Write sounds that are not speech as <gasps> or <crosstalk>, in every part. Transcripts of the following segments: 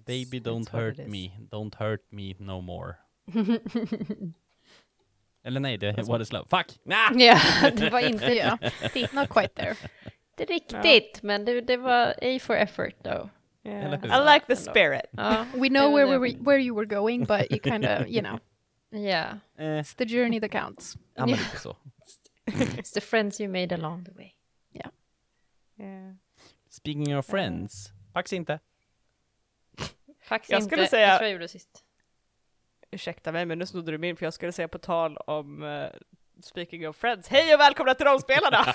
It's- Baby it's don't what hurt is. me, don't hurt me no more. <laughs> Eller nej, det var det love. Fuck! Nah! <laughs> ja, det var inte Ja, riktigt, not quite there. inte riktigt men det, det var A for effort though. Yeah. I like the spirit. Ja, <laughs> We know det where, we were, where you were going, but you kind of, you know, Ja, Eh, it's the journey that counts. ja, men lite så. it's the friends you made along the way. Yeah. Speaking of friends, faktiskt inte. Faktiskt Jag inte, skulle säga- jag tror jag gjorde sist. Ursäkta mig men nu snodde du min för jag skulle säga på tal om uh, Speaking of Friends, hej och välkomna till Rollspelarna! <laughs>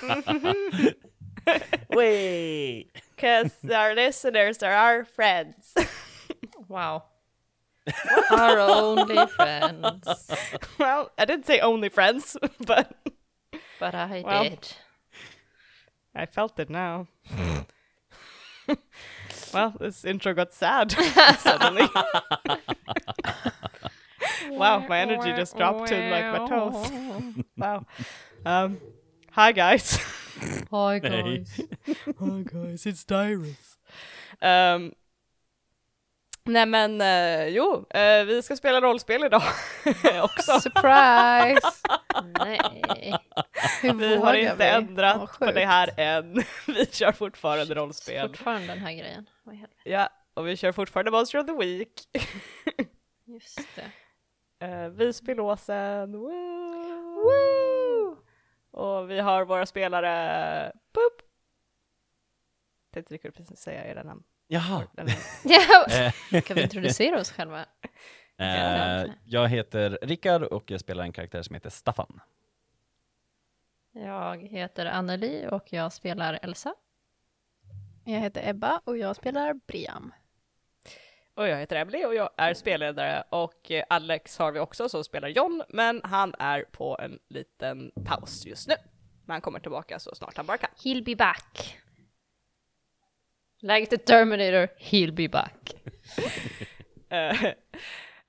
Wait! Cause our listeners are our friends. Wow. <laughs> Our only friends. well, I didn't say only friends, <laughs> but But I Well. did. I felt it now. Well, this intro got sad <laughs> suddenly. <laughs> wow, my energy just dropped to like my toes. <laughs> Wow. Um, hi guys. Hi Nej. Hi guys, it's Dyrus. Um, nej men uh, jo, eh, vi ska spela rollspel idag <laughs> också. Surprise! Nej. Hur Vi har inte vi? ändrat på det här än. <laughs> Vi kör fortfarande rollspel. Fortfarande den här grejen. Ja, och vi kör fortfarande Monster of the Week. <laughs> Just det. Uh, Visbylåsen. Woo! Woo! Och vi har våra spelare... Boop! Tänkte kunde precis säga era namn. Jaha. <laughs> Eh, kan vi introducera oss själva? eh, jag heter Rickard och jag spelar en karaktär som heter Staffan. Jag heter Anneli och jag spelar Elsa. Jag heter Ebba och jag spelar Briam. Och jag heter Emily och jag är spelledare och eh, Alex har vi också som spelar John, men han är på en liten paus just nu. Men han kommer tillbaka så snart han bara kan. He'll be back. Like the Terminator, he'll be back. <laughs> Eh,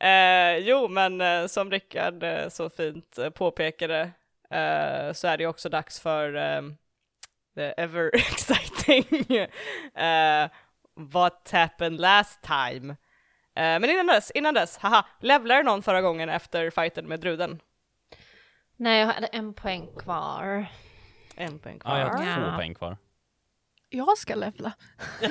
eh, jo, men eh, som Rickard eh, så fint eh, påpekade eh, så är det också dags för the ever <laughs> exciting What happened last time? Men innan dess, innan dess, haha, levlade någon förra gången efter fighten med Druden? Nej, jag hade en poäng kvar. En poäng Ja, jag kvar. har Ja. två poäng kvar. Jag ska levla. I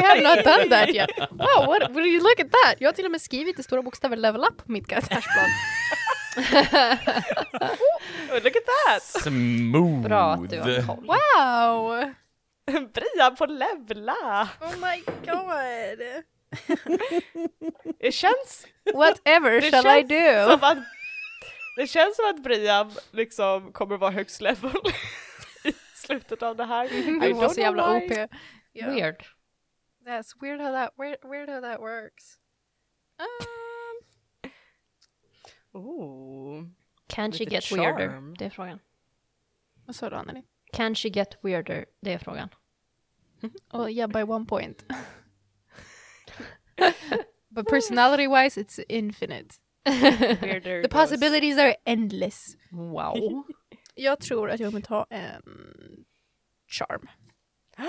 have not done that yet. Wow, what, will you look at that? Jag har till och med skrivit i stora bokstäver level up på mitt karaktärsplan. Oh, <laughs> look at that! Smooth! Bra att du har koll. Wow! <laughs> Brian får levla! Oh my god! <laughs> Det känns Whatever Det shall I känns do? som att det känns som att Brian liksom kommer vara högst level i slutet av det här. <laughs> I Du var don't så jävla OP. Yeah. Weird. That's weird how that weird, weird how that works. Um, Ooh. Can she get charm. weirder? Det är frågan. vad sa du Anneli? Can she get weirder? Det är frågan. <laughs> Oh yeah, by one point. <laughs> but personality wise, it's infinite. Weirder The goes. possibilities are endless. Wow. Jag tror att jag kommer ta en charm. <gasps>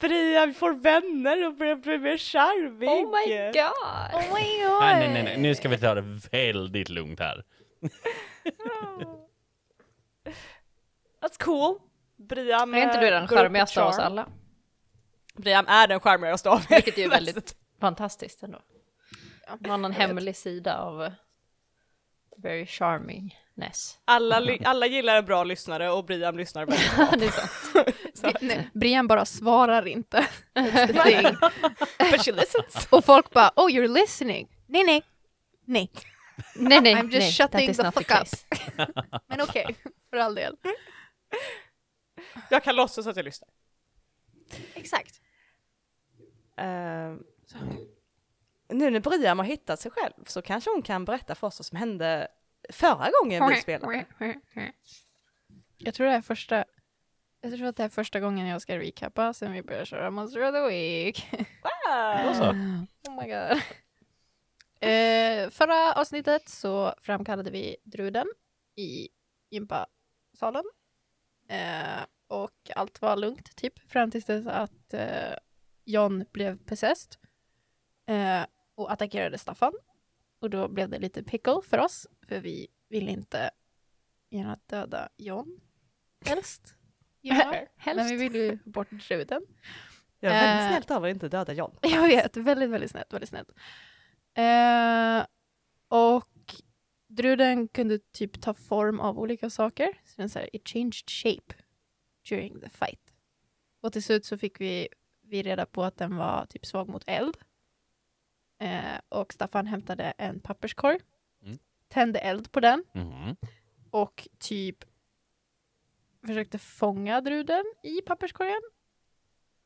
Brian får vänner och börjar bli mer charmig. Oh my god! Oh my god! Nej, nej, nej, nej, nu ska vi ta det väldigt lugnt här. <laughs> That's cool. Brian Är inte du den charmigaste av oss alla? Brian är den charmigaste av er. Vilket är ju <laughs> väldigt fantastiskt ändå. Man har en hemlig sida av very charmingness. Alla, alla gillar en bra lyssnare och Brian lyssnar väldigt <laughs> bra. det är sant. <laughs> Så- Nej, Brian bara svarar inte. <laughs> But she listens. Och folk bara oh you're listening. Nej nej. Nej. Nej, nej, I'm just nej, shutting that is the not fuck the up. case. Men okej, för all del. Jag kan låtsas att jag lyssnar. Exakt. Ehm, nu när Brian har hittat sig själv så kanske hon kan berätta för oss vad som hände förra gången vi spelade. Jag tror det är första jag tror att det är första gången jag ska recappa sen vi börjar köra Monster of the Week. Så. Oh my god. Eh, förra avsnittet så framkallade vi Druden i gympasalen. Eh, och allt var lugnt typ fram tills dess att eh, John blev possessed eh, och attackerade Staffan. Och då blev det lite pickle för oss, för vi ville inte gärna döda John. Helst. <laughs> Ja, Helst. men vi ville ju bort druden. Jag är väldigt Eh. snällt av att inte döda John. <laughs> Jag vet, väldigt, väldigt snällt. Väldigt snällt. Eh, och druden kunde typ ta form av olika saker. Så den så här, it changed shape during the fight. Och till slut så fick vi, vi reda på att den var typ svag mot eld. Eh, och Staffan hämtade en papperskorg. Tände eld på den Mhm. och typ försökte fånga druden i papperskorgen.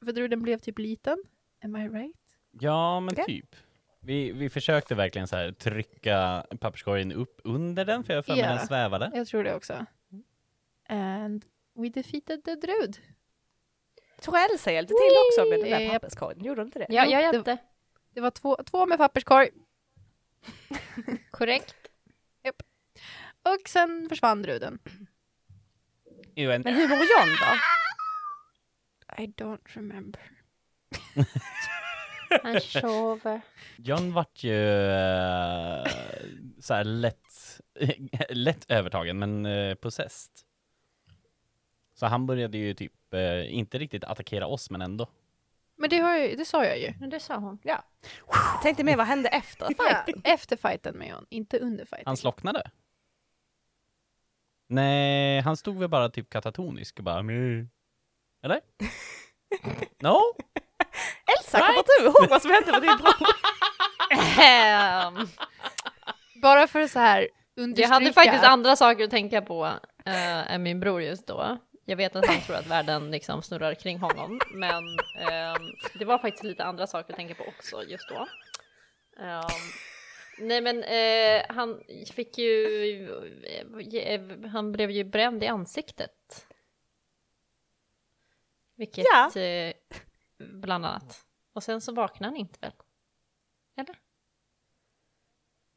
För druden blev typ liten. Am I right? Ja, men Okej. typ. Vi, vi försökte verkligen så här trycka papperskorgen upp under den, för jag för mig Ja. den svävade. Jag tror det också. And we defeated the drud. Tror Elsa hjälpte till också med den där papperskorgen, gjorde hon inte det? Ja, jag det- hjälpte. Det var två, två med papperskorg <laughs> Korrekt. Och sen försvann druden. Jo, en- Men hur mår John då? I don't remember. <laughs> Han sover. John vart ju uh, så här lätt, <laughs> lätt övertagen, men uh, possessed. Så han började ju typ eh, inte riktigt attackera oss, men ändå. Men det, har jag, det sa jag ju. Men det sa hon. Ja. Tänkte mer vad hände efter fighten? Efter fighten med John, inte under fighten. Han slocknade. Nej, han stod väl bara typ katatonisk och bara "Meh." Eller? <laughs> No? Elsa, kommer du ihåg vad som hände med din bror? Ehm, Bara för att så här jag understryka. hade faktiskt andra saker att tänka på äh, än min bror just då. Jag vet att han tror att världen liksom snurrar kring honom, men ehm, det var faktiskt lite andra saker att tänka på också just då. Ehm, nej men eh, han fick ju, eh, han blev ju bränd i ansiktet. Vilket Ja. eh, bland annat. Och sen så vaknade han inte väl? Eller?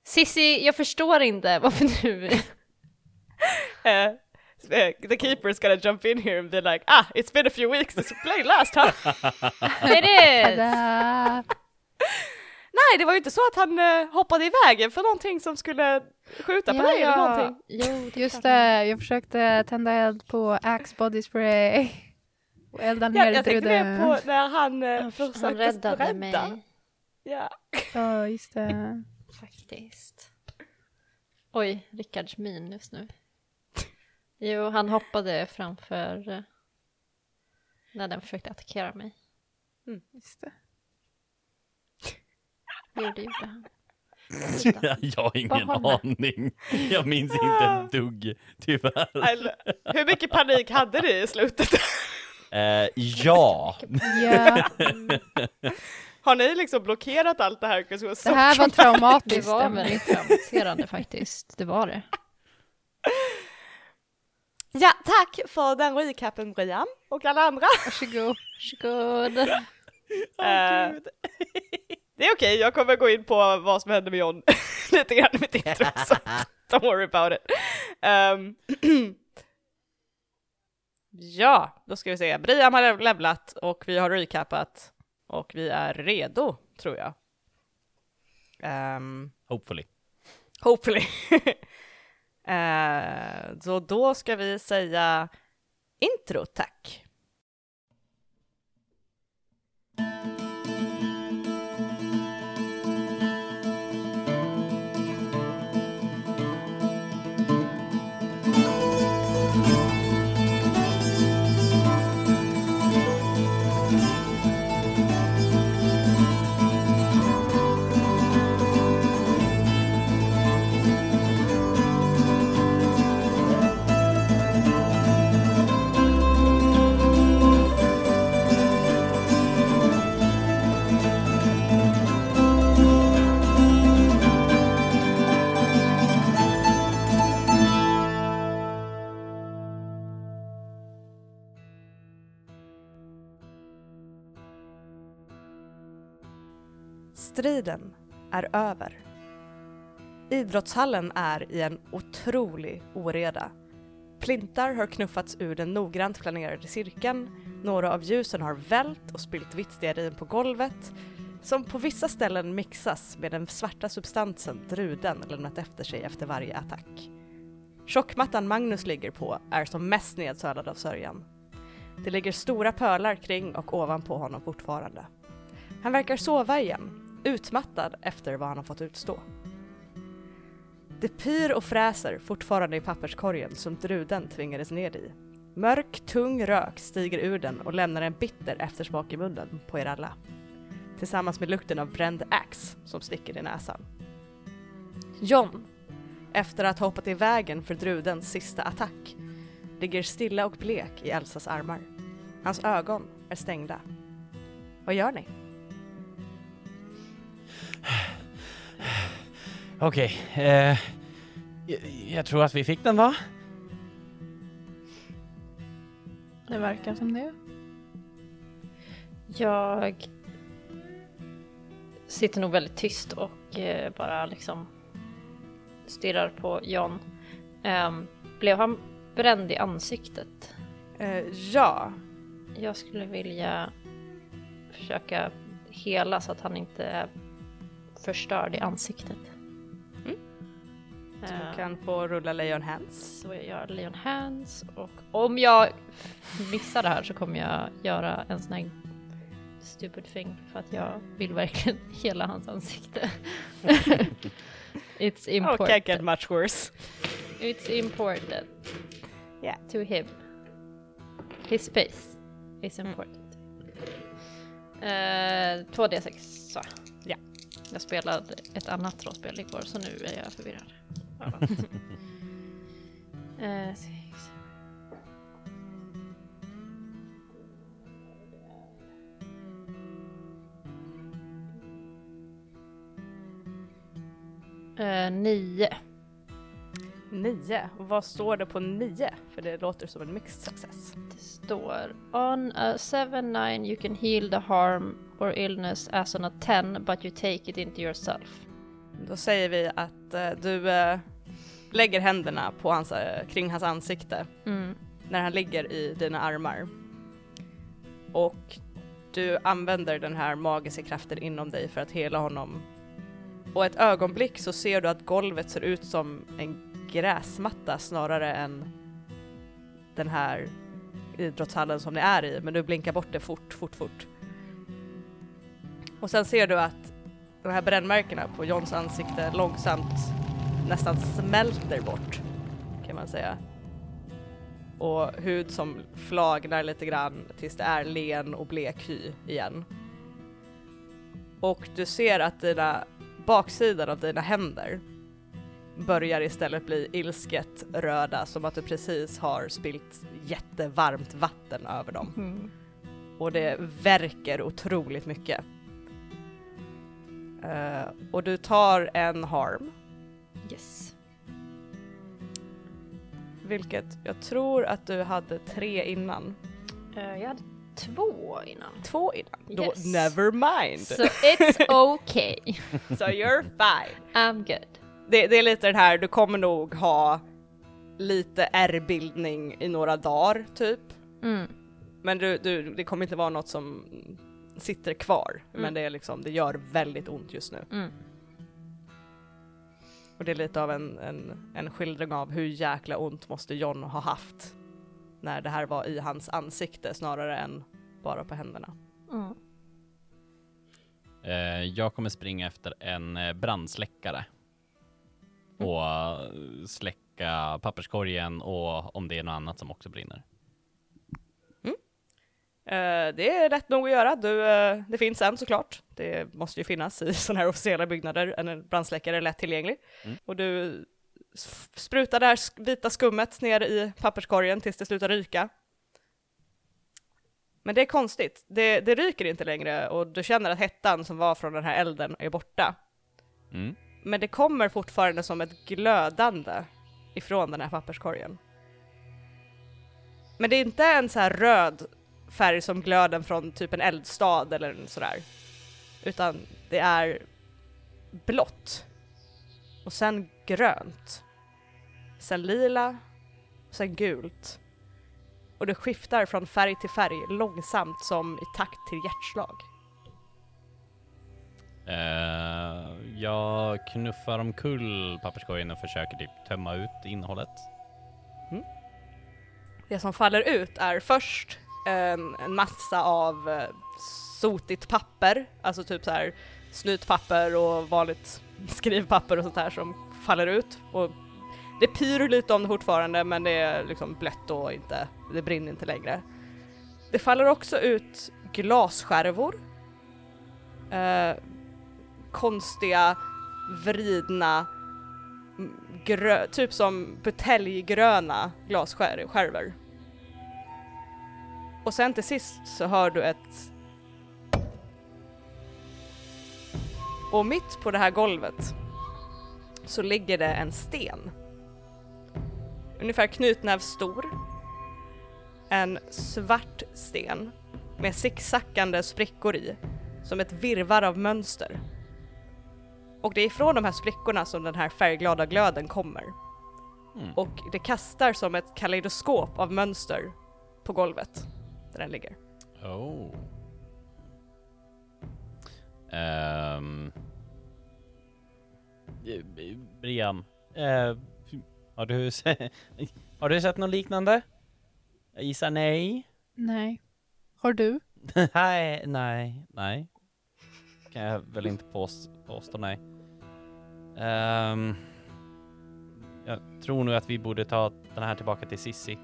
Sissi, jag förstår inte varför du... <laughs> Eh, the keeper's gonna jump in here and be like, ah, it's been a few weeks since we played last huh? It is! Nej, det var ju inte så att han eh, hoppade i vägen för någonting som skulle skjuta på dig eller någonting. Jo, det Just det, jag försökte tända eld på Axe Body Spray. Och elda Ja, ner jag tänkte mer på när han eh, Han försökte räddade rädda. mig, Ja. Ja, just det. faktiskt. Oj, Rickards min just nu. Jo, han hoppade framför eh, när den försökte attackera mig. Just det. Jo, det gjorde han. <laughs> jag har ingen Vad har aning. Jag minns inte ett dugg, tyvärr. Eller, Hur mycket panik hade ni i slutet? Eh, ja. Ja, Har ni liksom blockerat allt det här? det här var traumatic? Det traumatiskt. var väldigt traumatiserande faktiskt. Det var det. Ja, tack för den recapen Brian och alla andra. Varsågod. Varsågod. Eh, det är okej, jag kommer gå in på vad som hände med John <laughs> lite grann i mitt intro, så <laughs> don't worry about it. Ehm, <clears throat> ja, då ska vi se. Brian har levlat och vi har recapat och vi är redo, tror jag. Um, Hopefully. hopefully. <laughs> Eh, så då ska vi säga intro, tack. Striden är över. Idrottshallen är i en otrolig oreda. Plintar har knuffats ur den noggrant planerade cirkeln, Några av ljusen har vält och spillt vitt stearin på golvet som på vissa ställen mixas med den svarta substansen druden lämnat efter sig efter varje attack. Tjockmattan Magnus ligger på är som mest nedsölad av sörjan. Det ligger stora pölar kring och ovanpå honom fortfarande. Han verkar sova igen, utmattad efter vad han har fått utstå. Det pyr och fräser fortfarande i papperskorgen som druden tvingades ned i. Mörk, tung rök stiger ur den och lämnar en bitter eftersmak i munnen på er alla. Tillsammans med lukten av bränd ax som sticker i näsan. John, efter att ha hoppat i vägen för drudens sista attack, ligger stilla och blek i Elsas armar. Hans ögon är stängda. Vad gör ni? Okej, eh, jag, jag tror att vi fick den va? Det verkar som det. Jag sitter nog väldigt tyst och eh, bara liksom stirrar på John. Ehm, blev han bränd i ansiktet? Eh, ja, Jag skulle vilja försöka hela så att han inte är förstörd i ansiktet. Mm. Ehm, du kan få rulla Leon Hands. Så jag gör Leon Hands och om jag missar det här så kommer jag göra en sån här stupid thing för att jag vill verkligen <laughs> hela hans ansikte. <laughs> It's Oh, can't get important. much worse. It's important. Yeah. To him. His space is Mm. important. Eh, 2D6 så. Ja. Jag spelade ett annat rollspel igår så nu är jag förvirrad. <laughs> Eh. Eh, nio. Nio. Och vad står det på nio? För det låter som en mixed success. Det står On a 7-9 you can heal the harm or illness as on a 10 but you take it into yourself. Då säger vi att eh, du eh, lägger händerna på hans, eh, kring hans ansikte Mm. när han ligger i dina armar. Och du använder den här magiska kraften inom dig för att hela honom. Och ett ögonblick så ser du att golvet ser ut som en gräsmatta snarare än den här idrottshallen som ni är i, men du blinkar bort det fort, fort, fort. Och sen ser du att de här brännmärkena på Johns ansikte långsamt nästan smälter bort, kan man säga och hud som flagnar lite grann tills det är len och blek hy igen. Och du ser att dina baksidan av dina händer börjar istället bli ilsket röda som att du precis har spilt jättevarmt vatten över dem. Mm. Och det verkar otroligt mycket. Eh, och du tar en harm, Yes. vilket jag tror att du hade tre innan. Eh, jag hade två innan. Två innan. Då Yes. never mind. So it's <laughs> okay. <laughs> So you're fine. I'm good. Det, det är lite den här, du kommer nog ha lite ärrbildning i några dagar typ. Mm. Men du, du, det kommer inte vara något som sitter kvar. Men Mm. det är liksom, det gör väldigt ont just nu. Mm. Och det är lite av en, en, en skildring av hur jäkla ont måste John ha haft när det här var i hans ansikte snarare än bara på händerna. Mm. Eh, jag kommer springa efter en eh, brandsläckare. Och eh, släcka papperskorgen och om det är något annat som också brinner. Eh, det är lätt nog att göra. Du, eh, det finns en såklart. Det måste ju finnas i <laughs> sådana här officiella byggnader. En brandsläckare är lätt tillgänglig. Mm. Och du sprutar det här vita skummet ner i papperskorgen tills det slutar ryka. Men det är konstigt. Det, det ryker inte längre och du känner att hettan som var från den här elden är borta. Mm. Men det kommer fortfarande som ett glödande ifrån den här papperskorgen. Men det är inte en så här röd färg som glöden från typ en eldstad eller sådär. Utan det är blått. Och sen grönt. Sen lila. Och sen gult. och det skiftar från färg till färg långsamt som i takt till hjärtslag. Eh, jag knuffar omkull papperskorgen och försöker typ tömma ut innehållet. Det som faller ut är först en, en massa av eh, sotigt papper, alltså typ så här snytpapper och vanligt <laughs> skrivpapper och sånt här som faller ut. Och det pyr lite om det fortfarande men det är liksom blött och inte, det brinner inte längre. Det faller också ut glasskärvor. Eh, konstiga, vridna, grö, typ som buteljgröna glasskärvor. Och sen till sist så hör du ett... Och mitt på det här golvet så ligger det en sten. Ungefär knytnäv stor. En svart sten med zigzackande sprickor i, som ett virvar av mönster. Och det är ifrån de här sprickorna som den här färgglada glöden kommer. Mm. Och det kastar som ett kaleidoskop av mönster på golvet där den ligger. Oh. Eh, Brian, eh, har, du se- <laughs> har du sett något liknande? Jag gissar nej. Nej. Har du? <laughs> nej, nej, nej. Kan jag väl inte pås- påstå nej. Ehm, jag tror nog att vi borde ta den här tillbaka till Sissi.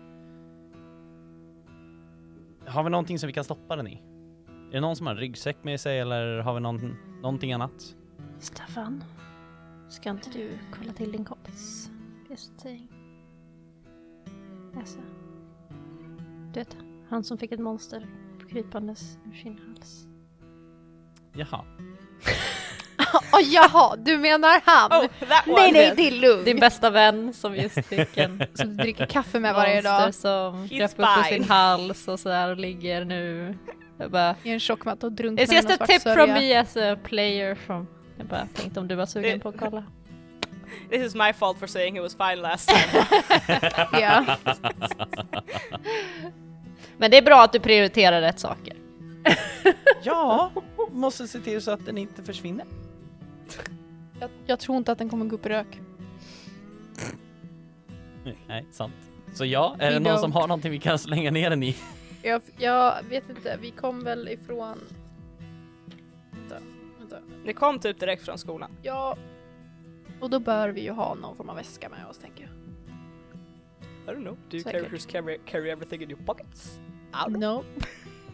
Har vi någonting som vi kan stoppa den i? Är det någon som har en ryggsäck med sig eller har vi någon, någonting annat? Staffan, ska inte du kolla till din kompis? Just. Du vet, han som fick ett monster krypandes ur sin hals. Jaha. <laughs> <laughs> Åh jaha, du menar han? Oh, nej, nej, det är lugnt. Din bästa vän som just fick <laughs> en Som du dricker kaffe med varje monster dag. som He's kröp upp ur fine. sin hals och sådär och ligger nu. Jag bara, I en tjockmatta och drunknar It's just a tip sörja. from me as a player from... Jag bara tänkte om du var sugen på att kolla. This is my fault for saying he was fine last time. <laughs> Ja. Men det är bra att du prioriterar rätt saker. Ja, måste se till så att den inte försvinner. Jag, jag tror inte att den kommer gå upp i rök. Nej, sant. Så ja, är det We någon som don't. har någonting vi kan slänga ner den i? Jag, jag vet inte, vi kom väl ifrån... Vänta, vänta. Ni kom typ direkt från skolan. Ja, och då bör vi ju ha någon form av väska med oss tänker jag. I don't know. Do you Säkert. characters carry, carry everything in your pockets? I don't know.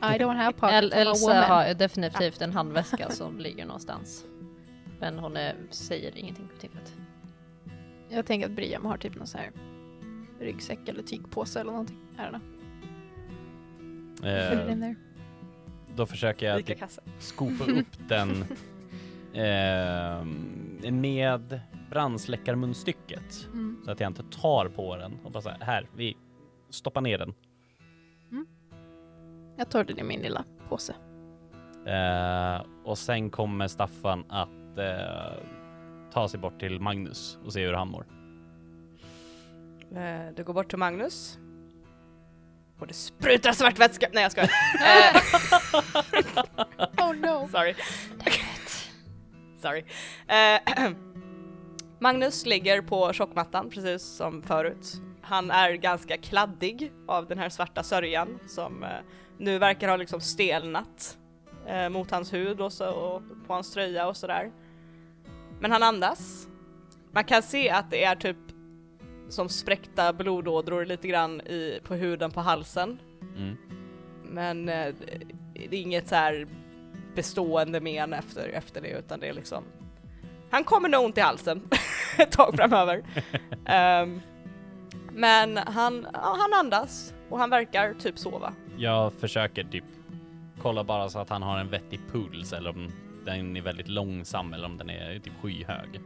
No, I don't have <laughs> pockets. I'm a Elsa woman. har definitivt en handväska som ligger någonstans. Men hon är, säger ingenting på tillfället. Jag tänker att Briam har typ någon så här ryggsäck eller tygpåse eller någonting. I don't know. Eh, då försöker jag Lika typ skopa <laughs> upp den eh, med brandsläckarmunstycket. Mm. Så att jag inte tar på den och bara så här, här, vi stoppar ner den. Jag tar den i min lilla påse. Eh, och sen kommer Staffan att eh, ta sig bort till Magnus och se hur han mår. Eh, Du går bort till Magnus. Och det sprutar svart vätska. Nej jag skojar. <laughs> Eh, <laughs> Oh no! Sorry. Sorry. Eh, <clears throat> Magnus ligger på tjockmattan precis som förut. Han är ganska kladdig av den här svarta sörjan som eh, nu verkar ha liksom stelnat eh, mot hans hud och, så, och på hans tröja och sådär. Men han andas. Man kan se att det är typ som spräckta blodådror lite grann i, på huden på halsen. Mm. Men eh, det är inget så här bestående men efter, efter det utan det är liksom Han kommer nog ont i halsen <laughs> ett tag framöver. <laughs> Ehm, men han, ja, han andas och han verkar typ sova. Jag försöker typ kolla bara så att han har en vettig puls eller om den är väldigt långsam eller om den är typ skyhög.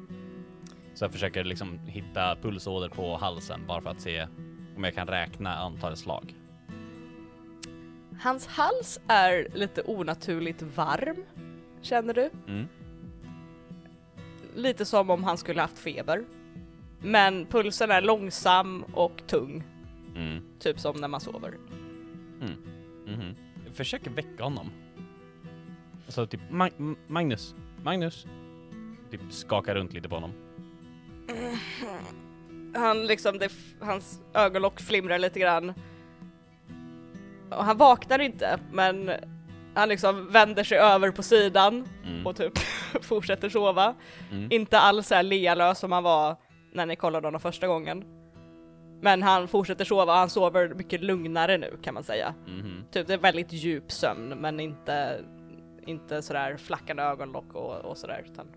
Så jag försöker liksom hitta pulsåder på halsen bara för att se om jag kan räkna antalet slag. Hans hals är lite onaturligt varm, känner du? Mm. Lite som om han skulle haft feber. Men pulsen är långsam och tung, Mm. typ som när man sover. Mhm. Försöker väcka honom. Alltså typ, Ma- M- Magnus, Magnus. Typ skakar runt lite på honom. <laughs> Han liksom, det, hans ögonlock flimrar lite grann. Och han vaknar inte, men han liksom vänder sig över på sidan Mm. och typ <laughs> fortsätter sova. Mm. Inte alls så här lealös som han var när ni kollade honom första gången. Men han fortsätter sova han sover mycket lugnare nu kan man säga. Mhm. Typ det är väldigt djup sömn men inte, inte sådär flackande ögonlock och, och sådär. Utan,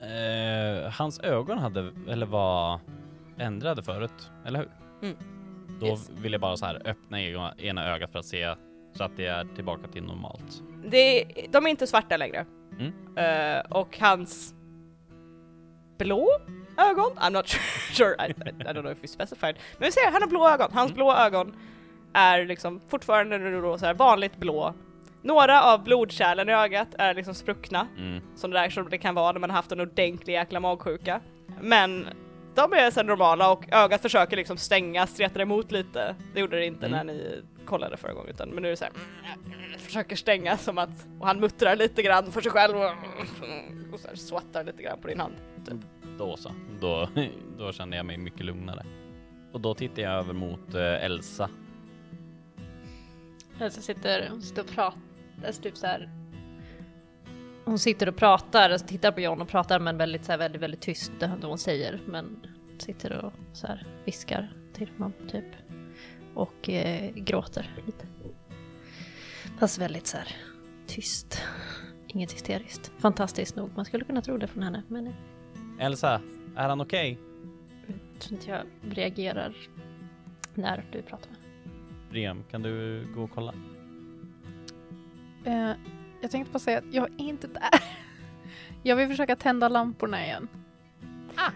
Eh, hans ögon hade, eller var ändrade förut, eller hur? Mm. Då Yes. vill jag bara så här öppna ena, ögat för att se så att det är tillbaka till normalt. det, de är inte svarta längre. Mm. Eh, och hans blå ögon, I'm not <laughs> sure, I, I, don't know if we specified. Men vi ser, han har blå ögon. Hans Mm. blå ögon är liksom fortfarande nu då så här vanligt blå. Några av blodkärlen i ögat är liksom spruckna, Mm. som det där som det kan vara när man har haft en ordentlig jäkla magsjuka. Men de är så normala och ögat försöker liksom stänga, streta emot lite. Det gjorde det inte Mm. när ni kollade förra gången utan men nu är det så här, försöker stänga som att, och han muttrar lite grann för sig själv och, och så här swattar lite grann på din hand. Då så. Då, då kände jag mig mycket lugnare. Och då tittar jag över mot eh, Elsa. Elsa sitter, sitter och pratar, alltså typ så här. Hon sitter och pratar, alltså tittar på John och pratar men väldigt så här, väldigt, väldigt tyst det hon säger. Men sitter och så här viskar till honom typ. Och eh, gråter lite. Fast väldigt så här tyst. Inget hysteriskt. Fantastiskt nog, man skulle kunna tro det från henne. Men jag Elsa, är han okej? tror inte jag reagerar när du pratar med Briam, kan du gå och kolla? Eh, jag tänkte bara säga att jag är inte där. <laughs> Jag vill försöka tända lamporna igen.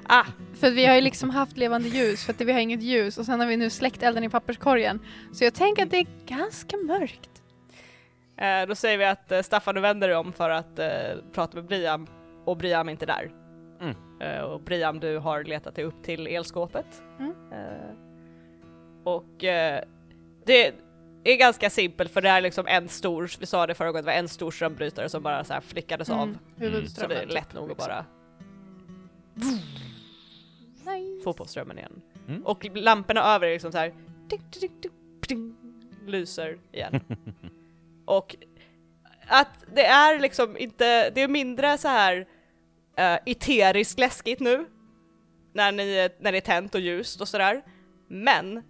Ah! För vi har ju liksom haft levande ljus för att vi har inget ljus och sen har vi nu släckt elden i papperskorgen. Så jag tänker att det är ganska mörkt. Eh, då säger vi att eh, Staffan du vänder dig om för att eh, prata med Briam och Briam är inte där. Mm. Eh, och Briam du har letat dig upp till elskåpet. Mm. Eh, och eh, det är ganska simpelt för det är liksom en stor, vi sa det förra gången, det var en stor strömbrytare som bara så här flickades av. Mm, Så det är typ, lätt nog att liksom. bara Nice. få på strömmen igen. Mm. Och lamporna över är liksom så här ding, ding, ding, ding, lyser igen. <laughs> och att det är liksom inte, det är mindre så här uh, eteriskt läskigt nu när, ni, när det är tänt och ljust och sådär. Men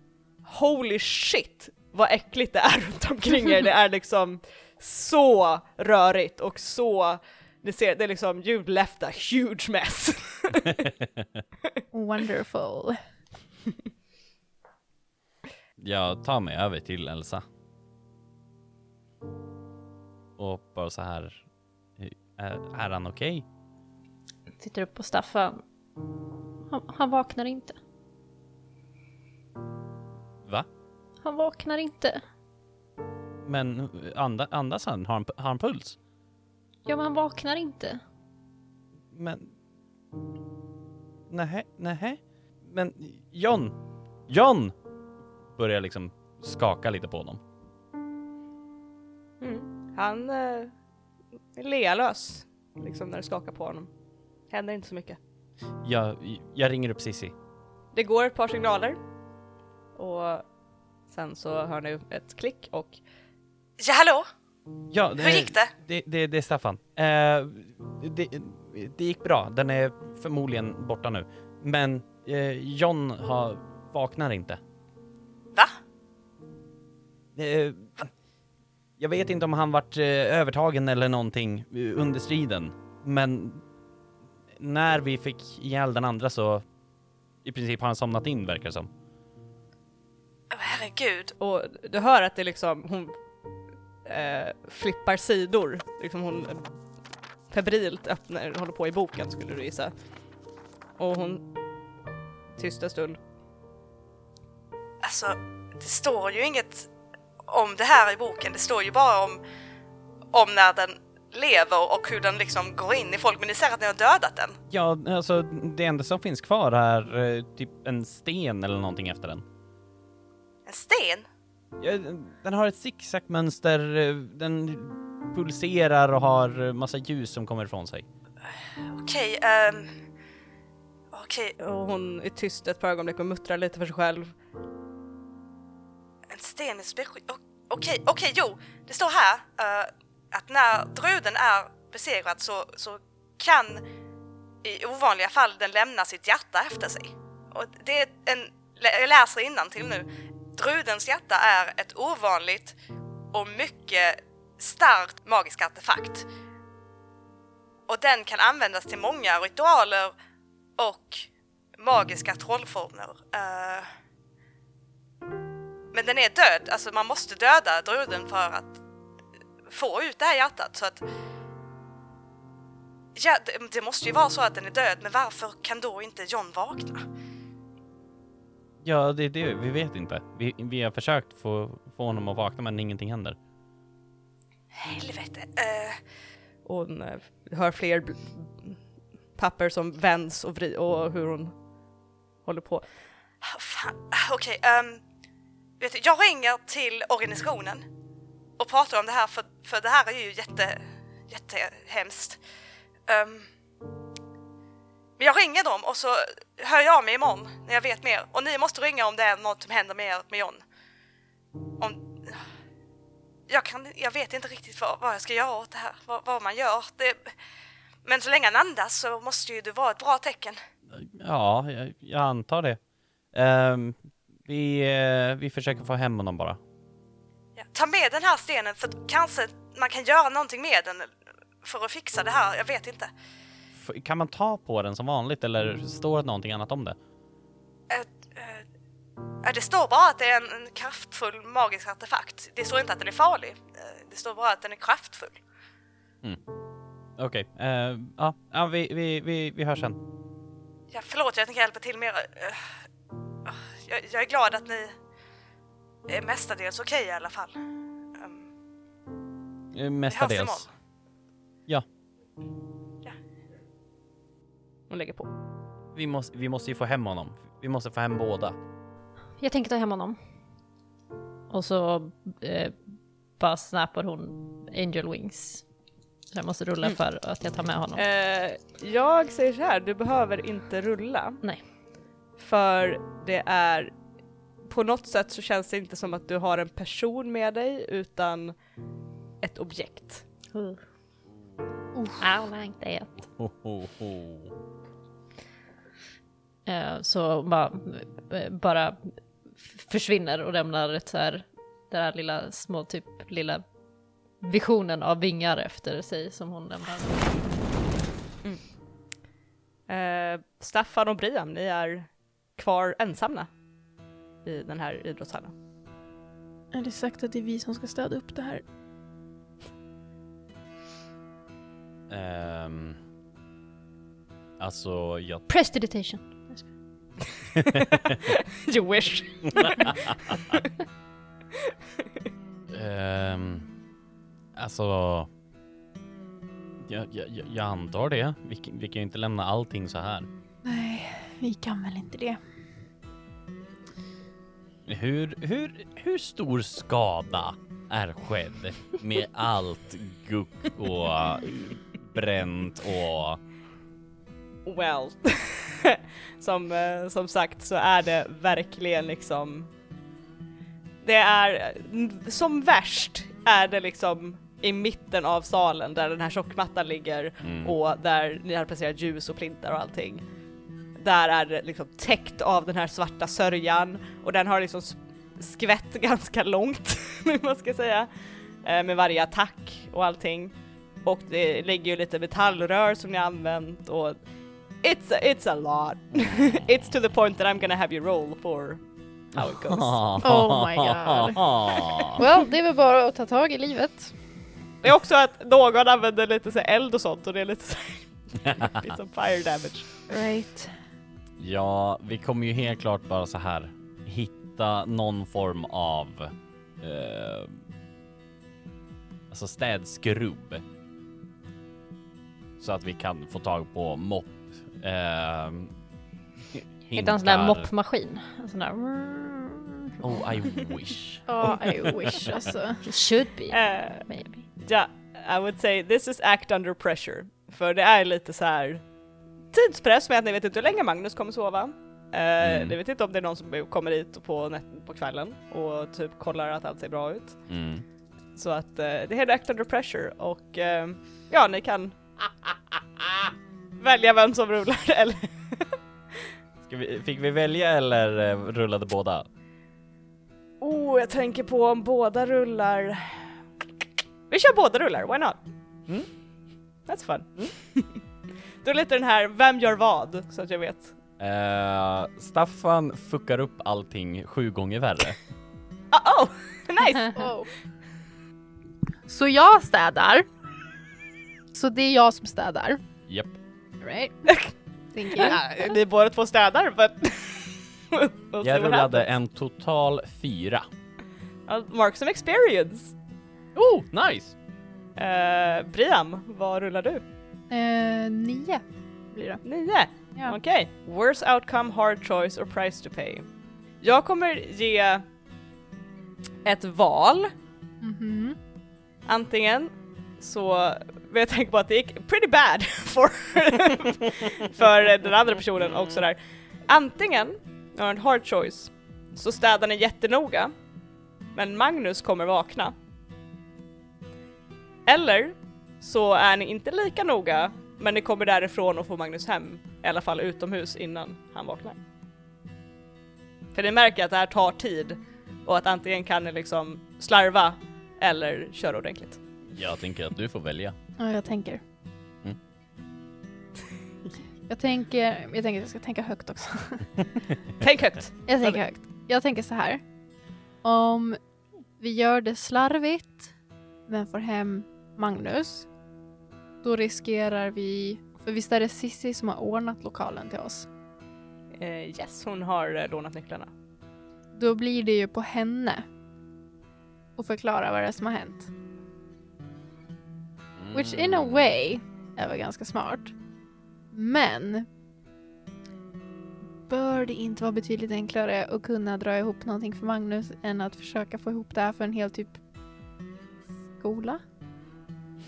holy shit vad äckligt det är runt omkring er. Det är liksom så rörigt och så, ni ser, det är liksom you left a huge mess. <laughs> Wonderful. Jag tar mig över till Elsa. Och bara så här. Är, är han okej? Tittar upp på Staffan. Han, han vaknar inte. Han vaknar inte. Men anda, andas han? Har han, har han puls? Ja, men han vaknar inte. Men... Nej, nej. Men John! John! Börjar liksom skaka lite på honom. Mm. Han eh, är lealös, liksom när det skakar på honom. Händer inte så mycket. Jag, jag ringer upp Sissi. Det går ett par signaler och sen så hör ni ett klick och Ja hallå! Ja, Hur gick det? Det, det, det är Staffan. Eh, det, det gick bra. Den är förmodligen borta nu. Men eh, John har, vaknar inte. Va? Eh, jag vet inte om han vart eh, övertagen eller någonting eh, under striden. Men när vi fick ihjäl den andra så i princip har han somnat in verkar det som. Herregud! Och du hör att det liksom, hon eh, flippar sidor. Liksom hon febrilt öppnar, håller på i boken skulle du gissa. Och hon tyst en stund. Alltså, det står ju inget om det här i boken. Det står ju bara om, om när den lever och hur den liksom går in i folk. Men ni säger att ni har dödat den. Ja, alltså det enda som finns kvar är eh, typ en sten eller någonting efter den. En sten? Ja, den- har ett zigzagmönster, den pulserar och har massa ljus som kommer ifrån sig. Okej, ehm... Okej, Och hon är tyst ett par ögonblick och muttrar lite för sig själv. en sten spetsskikt. O- Okej, okej, jo. Det står här eh, att när druden är besegrad så, så kan i ovanliga fall den lämna sitt hjärta efter sig. Och det är en, jag läser till nu. Drudens hjärta är ett ovanligt och mycket starkt magisk artefakt. Och den kan användas till många ritualer och magiska trollformer. Eh, men den är död, alltså man måste döda druden för att få ut det här hjärtat så att Ja, det, det måste ju vara så att den är död, men varför kan då inte John vakna? Ja, det är det, vi vet inte. Vi, vi har försökt få, få honom att vakna men ingenting händer. Helvete. eh, Och hon eh, hör fler papper som vänds och, vri- och hur hon håller på. ah, fan, ah, okej. ehm, vet du, jag ringer till organisationen och pratar om det här för, för det här är ju jätte, jättehemskt. Um, men jag ringer dem och så hör jag av mig imorgon när jag vet mer. Och ni måste ringa om det är något som händer med, er, med John. Om, jag, kan, jag vet inte riktigt vad, vad jag ska göra åt det här, vad, vad man gör. Det, men så länge han andas så måste ju det vara ett bra tecken. Ja, jag, jag antar det. Ehm, vi, eh, vi försöker få hem honom bara. Ja, ta med den här stenen för kanske man kan göra någonting med den för att fixa det här. Jag vet inte. Kan man ta på den som vanligt eller står det någonting annat om det? Eh, det står bara att det är en, kraftfull magisk artefakt. Det står inte att den är farlig. Eh, det står bara att den är kraftfull. Okej, eh, ja, ja vi, vi, vi, vi hörs sen. Ja, förlåt, jag tänker hjälpa till mer. Jag, jag är glad att ni är mestadels okej i alla fall. Ehm, Eh, vi hörs Mestadels. imorgon. Ja, Hon lägger på. vi måste, vi måste ju få hem honom. Vi måste få hem båda. Jag tänker ta hem honom. Och så eh, bara snappar hon Angel Wings. Så jag måste rulla för att jag tar med honom. Eh, jag säger så här, du behöver inte rulla. Nej. För det är, på något sätt så känns det inte som att du har en person med dig utan ett objekt. Uh. I like that. Ho, ho, ho. Eh, så bara, eh, bara försvinner och lämnar ett så här, den här lilla små typ lilla visionen av vingar efter sig som hon lämnar. Eh, Staffan och Brian, ni är kvar ensamma i den här idrottshallen. Är det sagt att det är vi som ska städa upp det här? Ehm, alltså, jag... Prestidigitation. <laughs> you wish! Ehm, alltså... Jag, jag, jag- antar det. Vi, kan- vi kan ju inte lämna allting så här. Nej, vi kan väl inte det. Hur, hur, hur stor skada är skedd med allt guck och bränt och... Well, <laughs> som, eh, som sagt så är det verkligen liksom Det är som värst är det liksom i mitten av salen där den här tjockmattan ligger Mm. och där ni har placerat ljus och plintar och allting. Där är det liksom täckt av den här svarta sörjan och den har liksom skvätt <laughs> ganska långt, <laughs> man ska säga, eh, med varje attack och allting. Och det ligger ju lite metallrör som ni har använt och it's a, it's a lot. <laughs> it's to the point that I'm gonna have you roll for how it goes. <laughs> Oh my god. <laughs> Well, det är väl bara att ta tag i livet. Det är också att någon använder lite så här eld och sånt och det är lite så här, lite som fire damage. Right. Ja, vi kommer ju helt klart bara så här hitta någon form av eh, alltså städskrubb. Så att vi kan få tag på mopp. Eh, Hitta en sån där moppmaskin. En sån där... Oh, I wish. <laughs> Ja, I wish alltså. It should be, Eh, maybe. Ja, I would say this is act under pressure. För det är lite så här tidspress med att ni vet inte hur länge Magnus kommer sova. Eh, Mm. Ni vet inte om det är någon som kommer hit på, på kvällen och typ kollar att allt ser bra ut. Mm. Så att eh, det heter act under pressure och eh, ja, ni kan välja vem som rullar <laughs> eller Ska vi, fick vi välja eller eh, rullade båda? Oh, jag tänker på om båda rullar. Vi kör båda rullar, why not? Mm. That's fun. <laughs> Då är lite den här, vem gör vad? Så att jag vet. Eh, Staffan fuckar upp allting sju gånger värre. <laughs> Oh, oh nice! Oh. Så jag städar. Så det är jag som städar. Japp. Right? <laughs> Thank you. Ja, ni är båda två städar, but... <laughs> we'll Jag rullade en total fyra. Ja, Mark some experience. Oh, nice! Uh, Briam, vad rullar du? Eh, nio blir det. Nio. Ja. Okej. Worst outcome, hard choice or price to pay. Jag kommer ge ett val. Mhm. Antingen så men jag tänker på att det gick pretty bad <laughs> for för den andra personen och sådär. Antingen, jag har en hard choice, så städar ni jättenoga, men Magnus kommer vakna. Eller så är ni inte lika noga, men ni kommer därifrån och får Magnus hem, i alla fall utomhus innan han vaknar. För ni märker att det här tar tid och att antingen kan ni liksom slarva eller köra ordentligt. Jag tänker att du får välja. Ja, jag tänker. Mm. Jag tänker, jag tänker att jag ska tänka högt också. <laughs> Tänk högt! Jag tänker högt. Jag tänker så här. Om vi gör det slarvigt men får hem Magnus, då riskerar vi, för visst är det Sissi som har ordnat lokalen till oss? Eh, yes, hon har eh, lånat nycklarna. Då blir det ju på henne att förklara vad det är som har hänt. Which in a way är väl ganska smart. Men bör det inte vara betydligt enklare att kunna dra ihop någonting för Magnus än att försöka få ihop det här för en hel typ skola?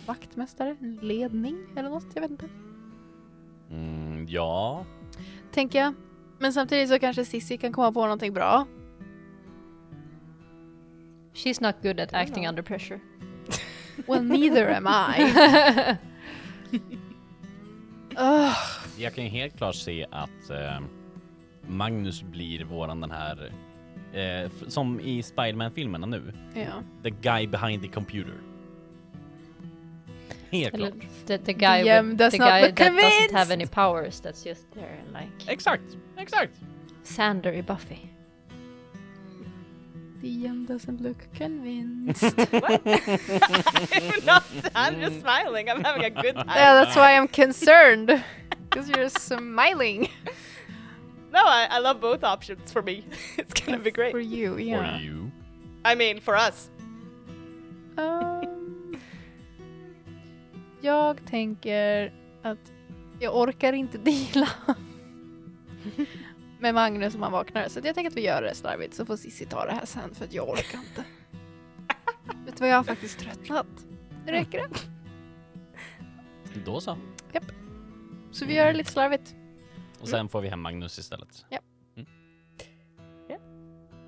Vaktmästare? Ledning eller något? Jag vet inte. Mm, ja. Tänker jag. Men samtidigt så kanske Sissi kan komma på någonting bra. She's not good at acting under pressure. Well, neither am I. <laughs> Ugh. Jag kan ju helt klart se att eh, Magnus blir våran den här, eh, som i Spiderman-filmerna nu, ja. the guy behind the computer. Helt Eller klart. the, the guy, DM with, the guy that doesn't have convinced. any powers that's just there like Exakt, exakt. Sander i Buffy. DM doesn't look convinced. <laughs> I'm <laughs> not, I'm just smiling, I'm having a good time. yeah, that's why I'm concerned. Because you're smiling. No, I, I love both options for me. <laughs> It's gonna be great. For you, yeah. For you. I mean, for us. Um, jag tänker att jag orkar inte dela med Magnus om han vaknar. Så jag tänker att vi gör det slarvigt så får Sissi ta det här sen för att jag orkar inte. <laughs> Vet du vad, jag har faktiskt tröttnat. Nu räcker det. Då så. Så vi gör det lite slarvigt. Och sen får vi hem Magnus istället.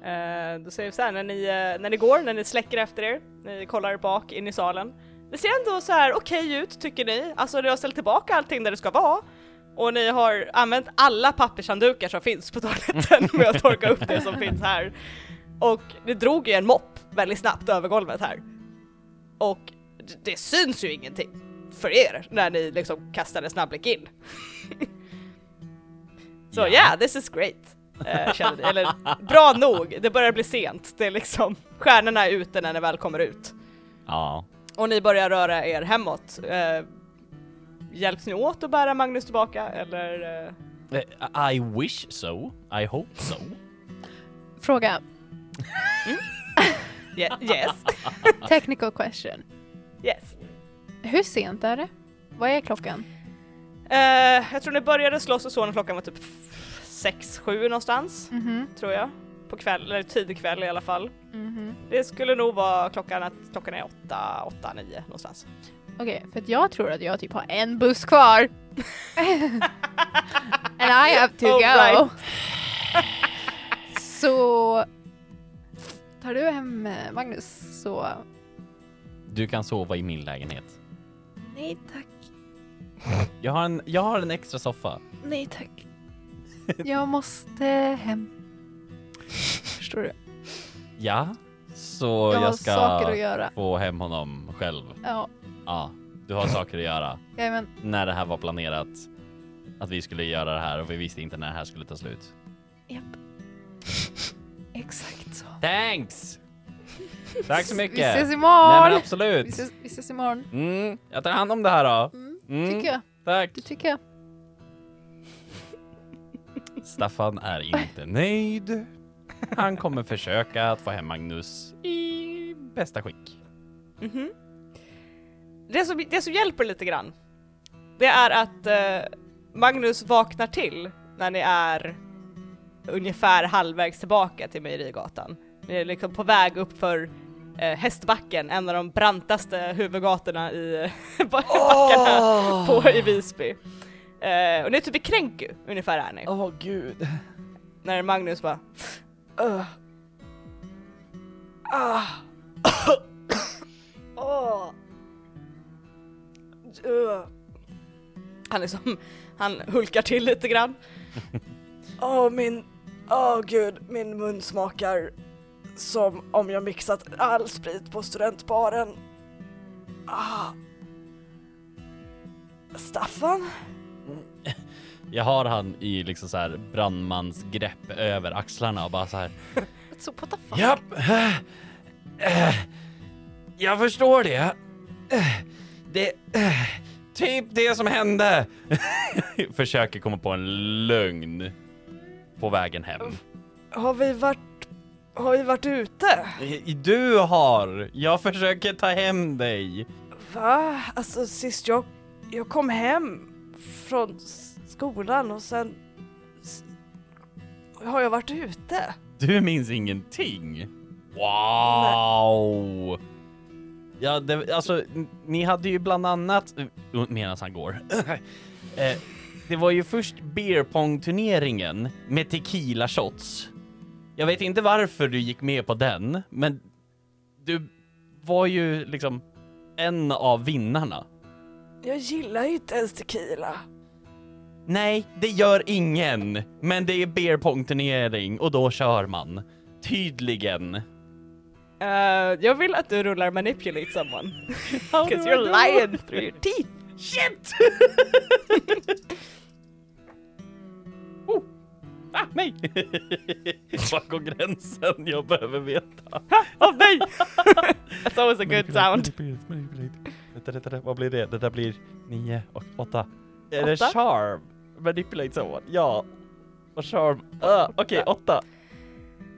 Eh, då säger vi så här, när ni, eh, när ni går, när ni släcker efter er, ni kollar bak in i salen. Det ser ändå så här okej ut tycker ni, alltså ni har ställt tillbaka allting där det ska vara. Och ni har använt alla pappershanddukar som finns på toaletten med att torka upp det som finns här. Och ni drog ju en mopp väldigt snabbt över golvet här. Och det syns ju ingenting för er när ni liksom kastar en snabbblick in. <laughs> Så ja, Ja. yeah, this is great. Eh, känner ni. Eller bra nog, det börjar bli sent. Det är liksom, stjärnorna är ute när ni väl kommer ut. Ja. Och ni börjar röra er hemåt. Eh, hjälps ni åt att bära Magnus tillbaka eller? Eh, I wish so. I hope so. <laughs> Fråga. <laughs> ye- yes, <laughs> Technical question. yes. Hur sent är det? Vad är klockan? Eh, jag tror ni började slåss och så när klockan var typ 6-7 någonstans, Mhm. tror jag. på kväll, eller tidig kväll i alla fall. Mhm. Det skulle nog vara klockan att klockan är åtta, åtta, nio någonstans. Okej, för att jag tror att jag typ har en buss kvar. <laughs> And I have to All go. right. <laughs> så tar du hem eh, Magnus så Du kan sova i min lägenhet. nej tack, Jag har en, jag har en extra soffa. nej tack. Jag måste hem. Förstår du? Ja, så jag jag, ska saker att göra. få hem honom själv. Ja, Ja, du har saker att göra. jajamän. När det här var planerat att vi skulle göra det här och vi visste inte när det här skulle ta slut. Japp. <laughs> Exakt så. Thanks! Tack så mycket! Vi ses Nej imorgon! men vi, absolut! ses, vi ses imorgon. Mm, jag tar hand om det här då. Mm, Mm, tycker jag. Tack! Det tycker jag. <laughs> Staffan är inte nöjd. Han kommer försöka att få hem Magnus i bästa skick. Mhm. Det, som, det som hjälper lite grann, det är att eh, Magnus vaknar till när ni är ungefär halvvägs tillbaka till Mejerigatan. Ni är liksom på väg upp för eh, Hästbacken, en av de brantaste huvudgatorna i <laughs> backarna på, i Visby. Eh, och ni är typ i Kränku, ungefär är ni. Åh gud. När Magnus bara "Ugh. ah. <coughs> Åh. Han liksom, han hulkar till lite grann. <laughs> Åh min, åh gud, min mun smakar som om jag mixat all sprit på studentbaren. Ah. Staffan? Jag har han i liksom så här brandmansgrepp över axlarna och bara så här. <laughs> Så what the fuck? Japp. Eh, Jag förstår det. Eh, Det eh, typ det som hände. <laughs> Försöker komma på en lögn på vägen hem. Har vi varit, har vi varit ute? Du har. Jag försöker ta hem dig. Va? Alltså sist jag, jag kom hem från skolan och sen har jag varit ute. Du minns ingenting? Wow! Ja, det, alltså, ni hade ju bland annat, uh, medan han går, <laughs> eh, det var ju först beer pong turneringen med tequila shots. Jag vet inte varför du gick med på den, men du var ju liksom en av vinnarna. Jag gillar ju inte ens tequila. Nej, det gör ingen. Men det är beer pong turnering och då kör man. Tydligen. Uh, jag vill att du rullar manipulate someone. <laughs> Cause you're lying through <laughs> your teeth. Shit! <laughs> oh. Ah, nej! Var går gränsen? Jag behöver veta. Oh nej! That's always a good sound. Vad blir det? Det där blir nio och åtta. Är det charm? Manipulate someone? Ja. Och charm? Uh, Okej, åtta.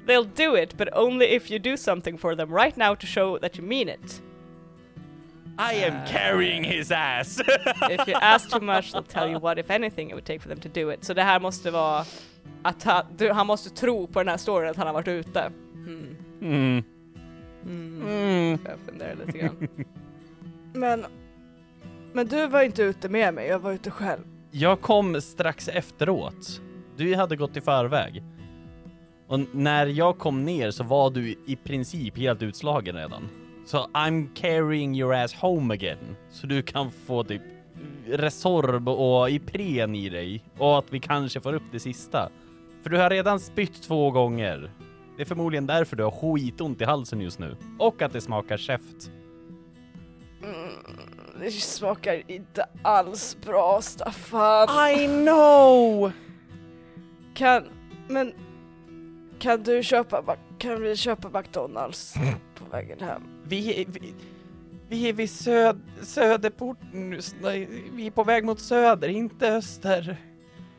They'll do it, but only if you do something for them right now to show that you mean it. I am carrying his ass! <laughs> If you ask too much they'll tell you what if anything it would take for them to do it. Så det här måste vara att han, du, han måste tro på den här storyn att han har varit ute. Mm. Mm. Mm. Mm. Jag funderar lite grann. <laughs> men, men du var inte ute med mig, jag var ute själv. Jag kom strax efteråt. Du hade gått i förväg. Och när jag kom ner så var du i princip helt utslagen redan. Så I'm carrying your ass home again. Så du kan få typ Resorb och Ipren i dig. Och att vi kanske får upp det sista. För du har redan spytt två gånger. Det är förmodligen därför du har skitont i halsen just nu. Och att det smakar käft. Mm, det smakar inte alls bra, Staffan. I know! Kan, men kan du köpa, kan vi köpa McDonalds på vägen hem? Vi, vi, vi är vid söd, Söderporten nu. Vi är på väg mot söder, inte öster.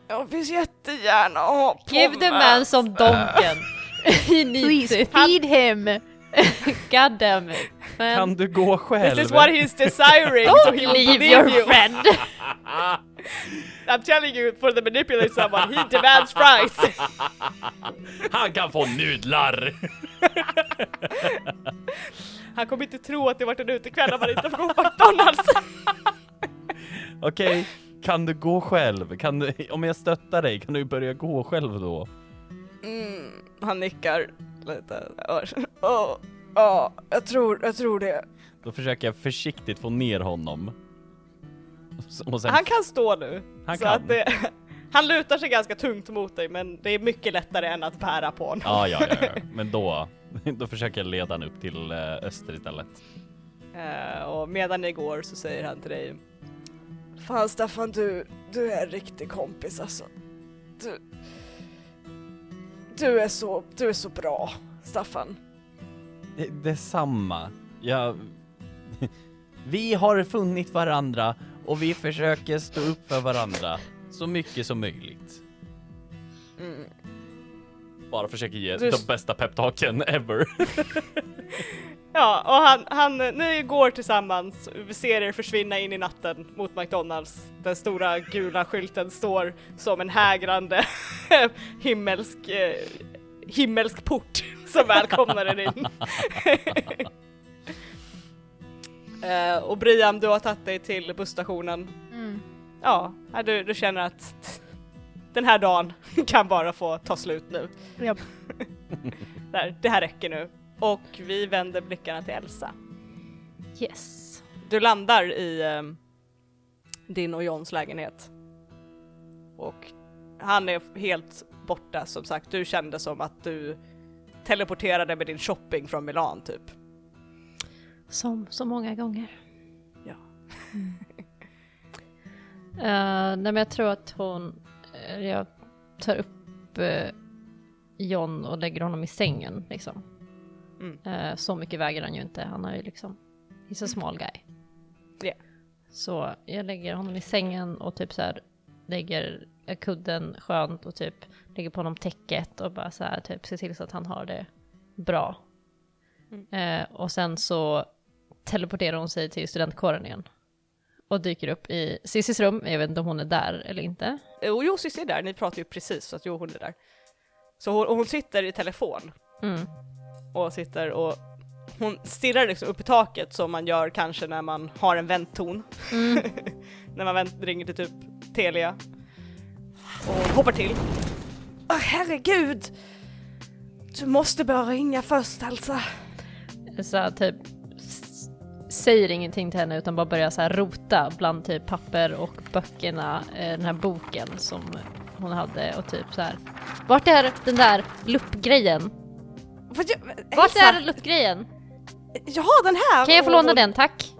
Jag vill jättegärna ha på Give the man some donken. <laughs> <laughs> Please feed him! <laughs> God damn it. Kan Man, du gå själv? This is what he's desiring, so don't he will leave believe your you. friend. <laughs> I'm telling you, for the manipulate someone, he demands fries! <laughs> Han kan få nudlar! Han kommer inte tro att det varit en utekväll om han inte får gå på McDonalds! Okej, kan du gå själv? Kan du, om jag stöttar dig, kan du börja gå själv då? Mm, han nickar lite. Ja, ja, jag tror, jag tror det. Då försöker jag försiktigt få ner honom. Och sen, Han kan stå nu. Han så kan. Att det, han lutar sig ganska tungt mot dig men det är mycket lättare än att bära på honom. Ja, ja, ja, ja. <laughs> Men då, då försöker jag leda han upp till eh, öster istället. Eh, och medan ni går så säger han till dig Fan Staffan, du, du är en riktig kompis alltså. Du, du är så, du är så bra, Staffan. Det, detsamma. Jag... <laughs> Vi har funnit varandra och vi försöker stå upp för varandra så mycket som möjligt. Mm. Bara försöker ge Du- de bästa peptalken ever. <laughs> <laughs> Ja, och han, han, ni går tillsammans, vi ser er försvinna in i natten mot McDonalds. Den stora gula skylten står som en hägrande <laughs> himmelsk, eh, himmelsk port <laughs> som välkomnar er in. <laughs> eh, och Brian, du har tagit dig till busstationen. Mm. Ja, du, du känner att den här dagen kan bara få ta slut nu. Japp. Där, det här räcker nu. Och vi vänder blickarna till Elsa. Yes. Du landar i eh, din och Johns lägenhet. Och han är helt borta som sagt. Du kände som att du teleporterade med din shopping från Milan typ. Som så många gånger. Ja. <laughs> Eh, nej men jag tror att hon, eh, jag tar upp uh, John och lägger honom i sängen liksom. Mm. Eh, så mycket väger han ju inte, han är ju liksom, he's a small guy. Ja. Så jag lägger honom i sängen och typ så här lägger kudden skönt och typ lägger på honom täcket och bara så här typ ser till så att han har det bra. Eh, och sen så teleporterar hon sig till studentkåren igen. Och dyker upp i Cissis rum, jag vet inte om hon är där eller inte. Och jo, Cissi är där, ni pratar ju precis så att jo hon är där. Så hon, och hon sitter i telefon Mm. Och sitter och hon stirrar liksom upp i taket som man gör kanske när man har en väntton. Mm. <laughs> när man vänt, ringer till typ Telia. Och hoppar till. Åh herregud! Du måste börja ringa först alltså. Så typ säger ingenting till henne utan bara börjar så här rota bland typ papper och böckerna, eh, den här boken som hon hade och typ så här. Vart är den där luppgrejen? Jag, Vart Elsa, är luppgrejen? Jag har den här! Kan jag få Och låna hon- den tack?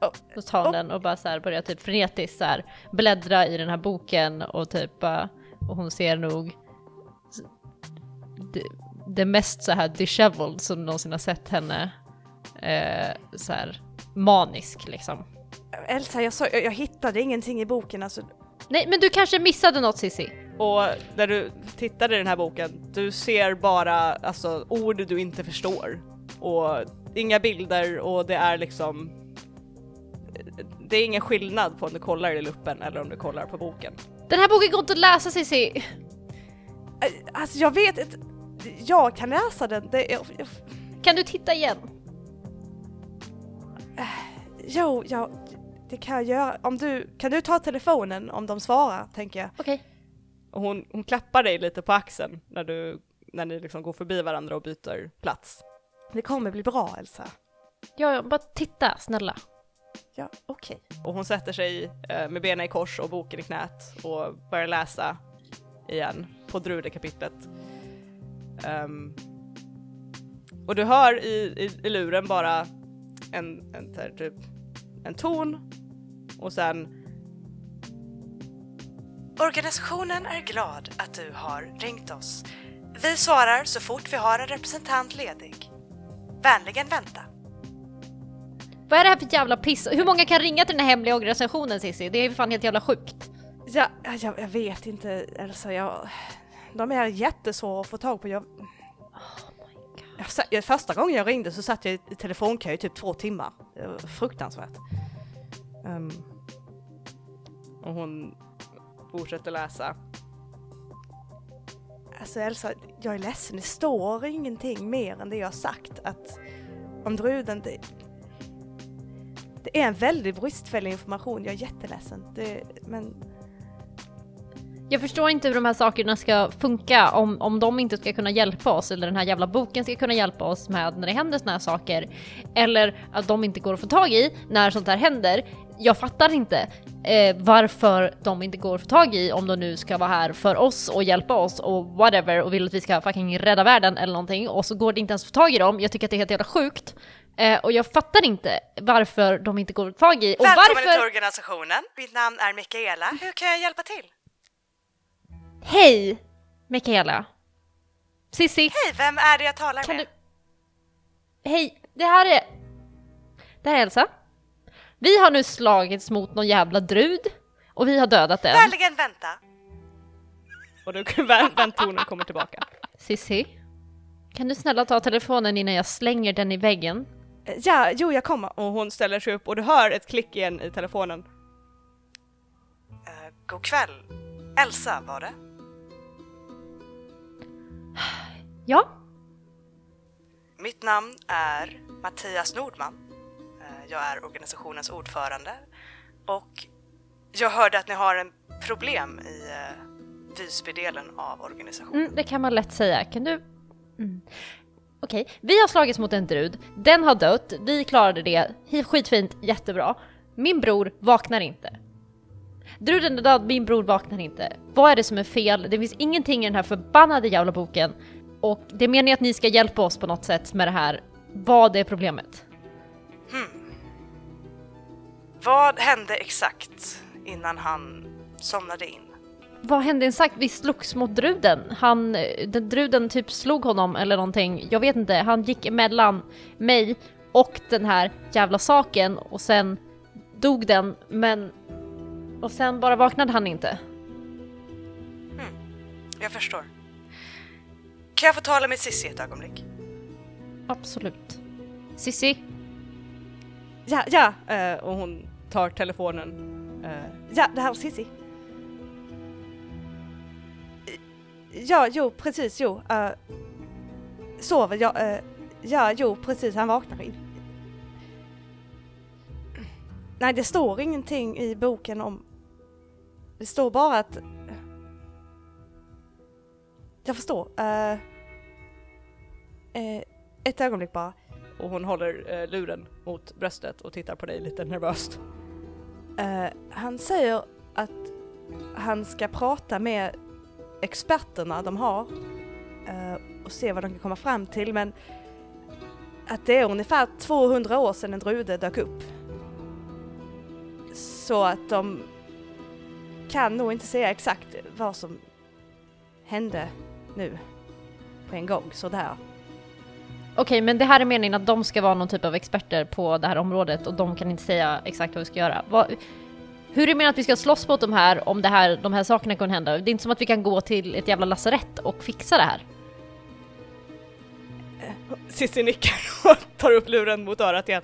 Oh. Så tar hon den och bara så här börjar typ frenetiskt så här bläddra i den här boken och typ bara, och hon ser nog det, det mest så här disheveled som någonsin har sett henne eh, så här manisk liksom. Elsa, jag, sa, jag, jag hittade ingenting i boken alltså. Nej men du kanske missade något Sissi? Och när du tittar i den här boken, du ser bara alltså, ord du inte förstår. Och inga bilder och det är liksom... Det är ingen skillnad på om du kollar i luppen eller om du kollar på boken. Den här boken går inte att läsa Sissi! Eh, Alltså jag vet inte, jag kan läsa den. Det, jag, jag, Kan du titta igen? jo, ja, det kan jag göra. Om du, kan du ta telefonen om de svarar, tänker jag. Okej. Och hon, hon klappar dig lite på axeln när, du, när ni liksom går förbi varandra och byter plats. Det kommer bli bra Elsa. Ja, bara titta snälla. Ja, okej. Och hon sätter sig eh, med benen i kors och boken i knät och börjar läsa igen på Drude-kapitlet. Ehm, och du hör i, i, i luren bara en, en, typ, en ton och sen Organisationen är glad att du har ringt oss. Vi svarar så fort vi har en representant ledig. Vänligen vänta. Vad är det här för jävla piss? Hur många kan ringa till den här hemliga organisationen Sissi? Det är ju fan helt jävla sjukt. Ja, jag, jag vet inte Elsa, jag, de är jättesvåra att få tag på. Jag, jag, sa- jag, första gången jag ringde så satt jag i telefonkö i typ två timmar. Det var fruktansvärt. Ehm, Och hon fortsätter läsa. Alltså Elsa, jag är ledsen, det står ingenting mer än det jag har sagt att om druden, det, det är en väldigt bristfällig information, jag är jätteledsen. Det, men Jag förstår inte hur de här sakerna ska funka om, om de inte ska kunna hjälpa oss eller den här jävla boken ska kunna hjälpa oss med när det händer såna här saker. Eller att de inte går att få tag i när sånt här händer. Jag fattar inte eh, varför de inte går att få tag i om de nu ska vara här för oss och hjälpa oss och whatever och vill att vi ska fucking rädda världen eller någonting och så går det inte ens att få tag i dem. Jag tycker att det är helt jävla sjukt. Eh, och jag fattar inte varför de inte går att få tag i och välkommen varför... till organisationen. Mitt namn är Mikaela. Hur kan jag hjälpa till? Hej! Mikaela. Sissi. Hej, vem är det jag talar Kan med? du... Hej, det här är... Det här är Elsa. Vi har nu slagits mot någon jävla drud och vi har dödat den. Vänligen vänta. Och då vä- väntonen kommer tillbaka. Sissi, kan du snälla ta telefonen innan jag slänger den i väggen? Ja, jo jag kommer. Och hon ställer sig upp och du hör ett klick igen i telefonen. Uh, god kväll. Elsa var det. Ja? Mitt namn är Mattias Nordman. Jag är organisationens ordförande och jag hörde att ni har en problem i eh, Visbydelen av organisationen. Mm, det kan man lätt säga. Kan du... Mm. Okej, vi har slagits mot en drud. Den har dött. Vi klarade det. Skitfint, jättebra. Min bror vaknar inte. Druden är död, min bror vaknar inte. Vad är det som är fel? Det finns ingenting i den här förbannade jävla boken. Och det är meningen att ni ska hjälpa oss på något sätt med det här. Vad är problemet? Vad hände exakt innan han somnade in? Vad hände exakt? Vi slogs mot druden. Han, den druden typ slog honom eller någonting. Jag vet inte. Han gick emellan mig och den här jävla saken och sen dog den men och sen bara vaknade han inte. Jag förstår. Kan jag få tala med Cissi ett ögonblick? Absolut. Sissi, Ja, ja! Eh, och hon tar telefonen. Eh, ja, det här var Cissi. Ja, jo, precis, jo. Uh, sover, ja, eh, ja, jo, precis, han vaknar in. Nej, det står ingenting i boken om... Det står bara att... Jag förstår. Eh, ett ögonblick bara. Och hon håller eh, luren mot bröstet och tittar på dig lite nervöst. Eh, han säger att han ska prata med experterna de har eh, och se vad de kan komma fram till men att det är ungefär 200 år sedan en drude dök upp. Så att de kan nog inte säga exakt vad som hände nu på en gång sådär. Okej, men det här är meningen att de ska vara någon typ av experter på det här området och de kan inte säga exakt vad vi ska göra. Vad, hur är det meningen att vi ska slåss mot de här om det här, de här sakerna kan hända? Det är inte som att vi kan gå till ett jävla lasarett och fixa det här. Cissi nickar och <laughs> tar upp luren mot örat igen.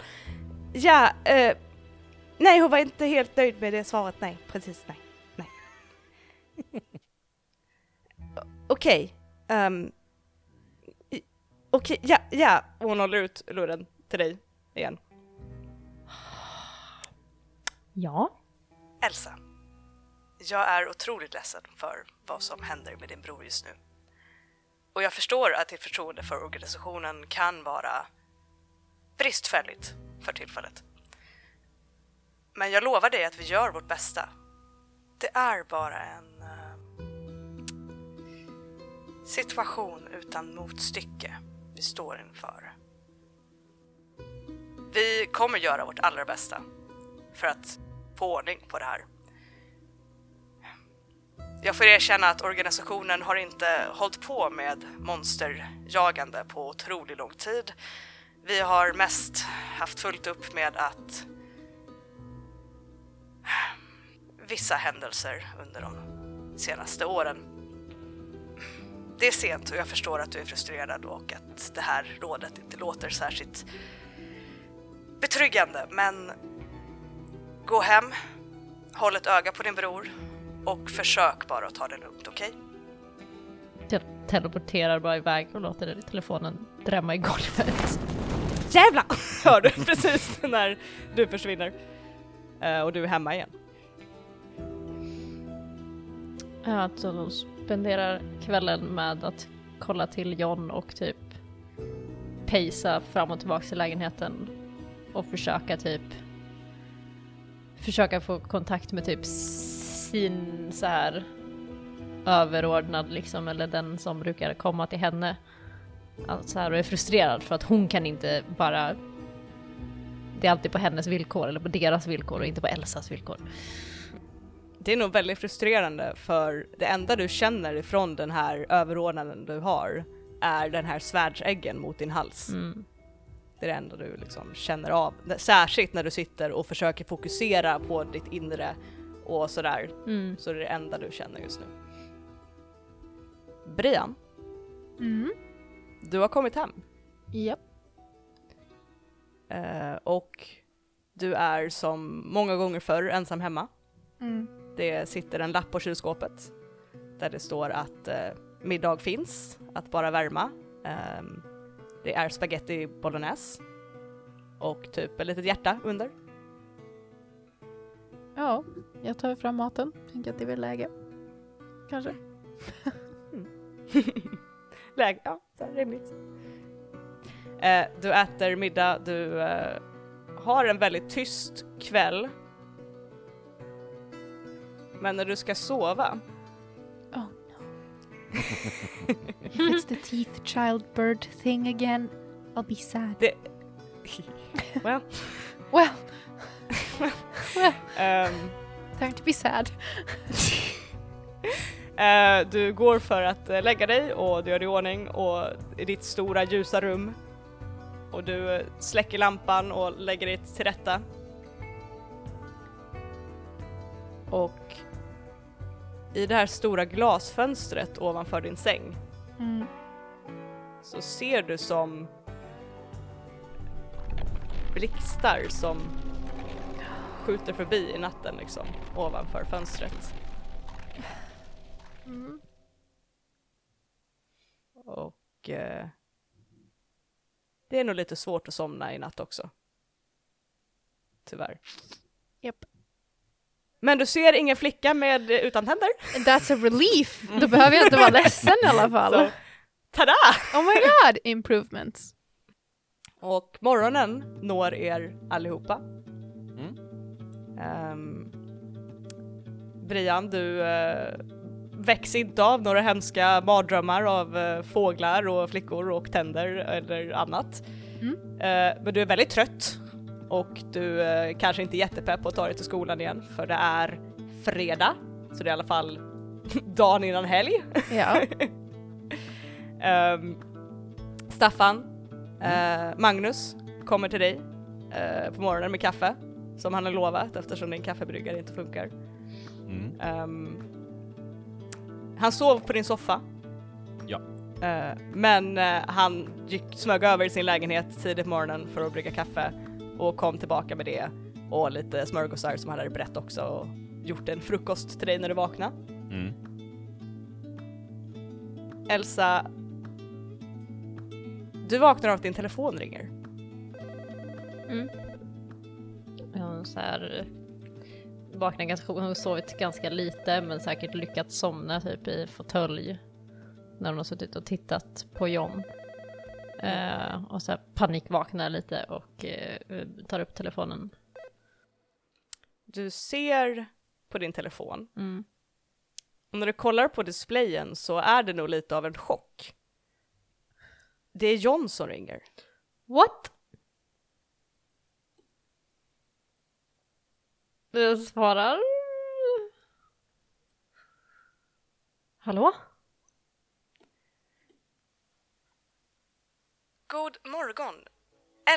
Ja, eh, nej hon var inte helt nöjd med det svaret, nej, precis, nej, nej. <laughs> Okej, okay, um, okej, ja, ja, och hon håller ut luren till dig igen. Ja. Elsa, jag är otroligt ledsen för vad som händer med din bror just nu. Och jag förstår att ditt förtroende för organisationen kan vara bristfälligt för tillfället. Men jag lovar dig att vi gör vårt bästa. Det är bara en eh, situation utan motstycke vi står inför. Vi kommer göra vårt allra bästa för att få ordning på det här. Jag får erkänna att organisationen har inte hållit på med monsterjagande på otroligt lång tid. Vi har mest haft fullt upp med att vissa händelser under de senaste åren. Det är sent och jag förstår att du är frustrerad och att det här rådet inte låter särskilt betryggande, men gå hem, håll ett öga på din bror och försök bara att ta det lugnt, okej? Jag teleporterar bara iväg och låter telefonen drämma i golvet. Jävlar! <laughs> Hör du precis när du försvinner. Eh, och du är hemma igen. Ja, spenderar kvällen med att kolla till John och typ pejsa fram och tillbaka till lägenheten och försöka typ försöka få kontakt med typ sin så här överordnad liksom eller den som brukar komma till henne. Alltså här och är frustrerad för att hon kan inte bara det är alltid på hennes villkor eller på deras villkor och inte på Elsas villkor. Det är nog väldigt frustrerande för det enda du känner ifrån den här överordnaden du har är den här svärdsäggen mot din hals. Mm. Det är det enda du liksom känner av. Särskilt när du sitter och försöker fokusera på ditt inre och sådär. Mm. Så det är det enda du känner just nu. Brian, Mm. du har kommit hem. Japp. Eh, och du är som många gånger förr ensam hemma. Mm. Det sitter en lapp på kylskåpet där det står att eh, middag finns, att bara värma. Ehm, det är spaghetti bolognese och typ ett litet hjärta under. Ja, jag tar fram maten. Tänker att det är väl läge. Kanske. <laughs> Läge, ja, rimligt. Eh, du äter middag, du eh, har en väldigt tyst kväll. Men när du ska sova, Oh no. If it's the teeth child bird thing again, I'll be sad. well, Well, well, ehm, time to be sad. Eh, du går för att eh, lägga dig och du gör dig i ordning och i ditt stora ljusa rum. Och du eh, släcker lampan och lägger dig till rätta. Och i det här stora glasfönstret ovanför din säng Mm. så ser du som blixtar som skjuter förbi i natten liksom ovanför fönstret. Mm. Och eh, det är nog lite svårt att somna i natt också. Tyvärr. Japp. Men du ser ingen flicka med eh, utan tänder. That's a relief! Då behöver jag inte vara ledsen i alla <laughs> fall. Så, tada! Oh my god, improvements. Och morgonen når er allihopa. Mm. Ehm, Brian, du uh, väcks inte av några hemska mardrömmar av eh, fåglar och flickor och tänder eller annat. Mm. Eh, men du är väldigt trött och du eh, kanske inte är jättepepp på att ta dig till skolan igen för det är fredag, så det är i alla fall <laughs> dagen innan helg. Ja. <laughs> Ehm, Staffan, eh, Magnus kommer till dig eh, på morgonen med kaffe som han har lovat eftersom din kaffebryggare inte funkar. Mm. Ehm, han sov på din soffa. Ja. Eh, men eh, han gick, smög över i sin lägenhet tidigt på morgonen för att brygga kaffe och kom tillbaka med det och lite smörgåsar som han hade berett också och gjort en frukost till dig när du vaknade. Mm. Elsa, du vaknar av att din telefon ringer. Mm. Ja, så här, vaknar ganska, hon har sovit ganska lite men säkert lyckats somna typ i fåtölj när hon har suttit och tittat på John. Eh, och så panikvaknar lite och eh, tar upp telefonen. Du ser på din telefon Mm. och när du kollar på displayen så är det nog lite av en chock. Det är John som ringer. What? Jag svarar. Hallå? God morgon.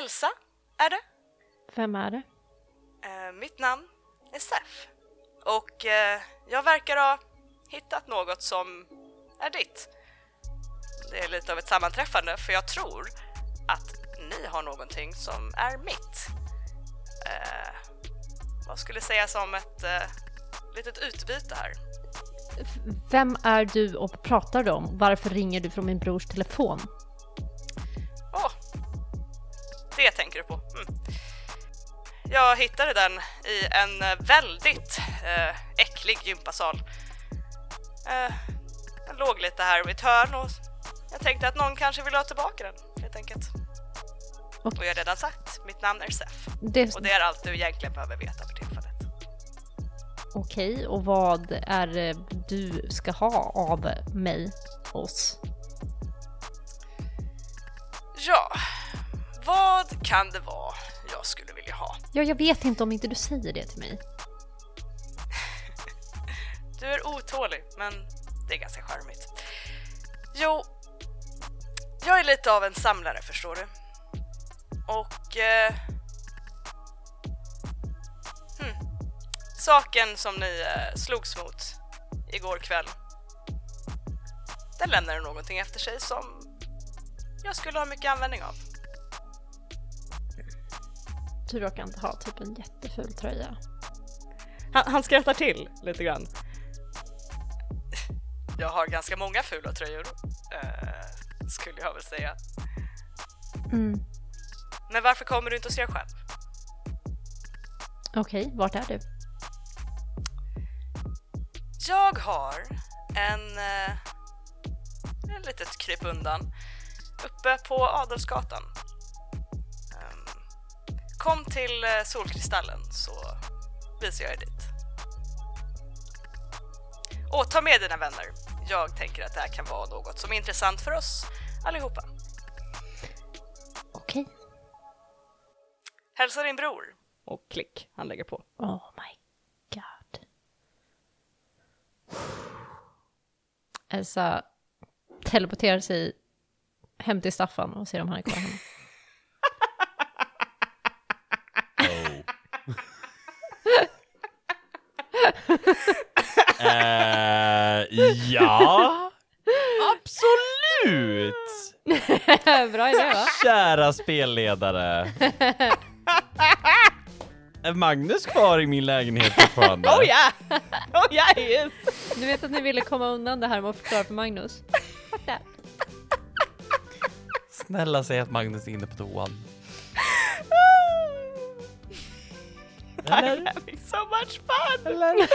Elsa, är det? Vem är det? Eh, mitt namn är Sef. Och eh, jag verkar ha hittat något som är ditt. Det är lite av ett sammanträffande för jag tror att ni har någonting som är mitt. Eh, vad skulle sägas om ett eh, litet utbyte här. Vem är du och pratar du om? Varför ringer du från min brors telefon? 3 tänker du på? Mm. Jag hittade den i en väldigt eh, äcklig gympasal. Eh, den låg lite här vid ett hörn och jag tänkte att någon kanske vill ha tillbaka den helt enkelt. Och, och jag har redan sagt, mitt namn är Sef. Det... Och det är allt du egentligen behöver veta för tillfället. Okej, och vad är det du ska ha av mig, oss? Ja, vad kan det vara jag skulle vilja ha? Ja, jag vet inte om inte du säger det till mig. Du är otålig, men det är ganska charmigt. Jo, jag är lite av en samlare förstår du. Och... Eh, hmm, saken som ni eh, slogs mot igår kväll. Den lämnade någonting efter sig som jag skulle ha mycket användning av. Du råkar inte ha typ en jätteful tröja. Han, han skrattar till lite grann. Jag har ganska många fula tröjor, eh, skulle jag väl säga. Mm. Men varför kommer du inte och ser själv? Okej, vart är du? Jag har en, eh, en litet kryp undan uppe på Adolfsgatan. Kom till eh, Solkristallen så visar jag er dit. Och ta med dina vänner. Jag tänker att det här kan vara något som är intressant för oss allihopa. Okej. Hälsa din bror. Och klick, han lägger på. Oh my god. <sighs> Elsa teleporterar sig hem till Staffan och ser om han är kvar hemma. <laughs> Eh, ja, absolut! <laughs> Bra idé va? Kära spelledare. Är Magnus kvar i min lägenhet fortfarande? Oh yeah! Oh yeah he is! Du vet att ni ville komma undan det här med att förklara för Magnus? Fuck that. Snälla säg att Magnus är inne på toan. I'm having so much fun! Eller? <laughs>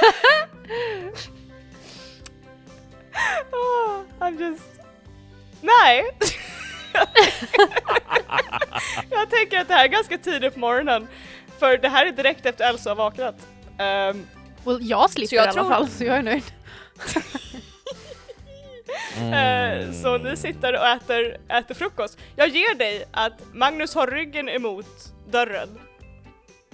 Oh, I'm just... Nej! <laughs> jag tänker att det här är ganska tidigt på morgonen. För det här är direkt efter Elsa har vaknat. Ehm, Well, jag slipper Så jag i alla tror- fall, så jag är nöjd. <laughs> eh, så ni sitter och äter, äter frukost. Jag ger dig att Magnus har ryggen emot dörren.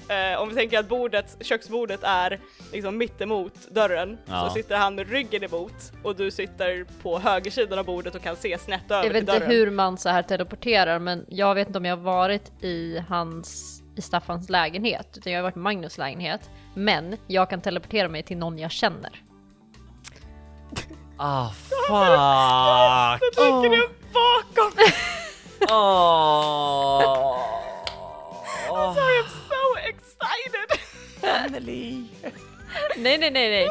Eh, om vi tänker att bordet, köksbordet är liksom mitt emot dörren Ja. så sitter han med ryggen emot och du sitter på högersidan av bordet och kan se snett över Jag vet inte dörren. hur man så här teleporterar men jag vet inte om jag har varit i hans i Staffans lägenhet utan jag har varit i Magnus lägenhet. Men jag kan teleportera mig till någon jag känner. <laughs> Ah, fuck! Då ligger du bakom! Åh! I'm so excited! Anneli! Nej nej nej nej!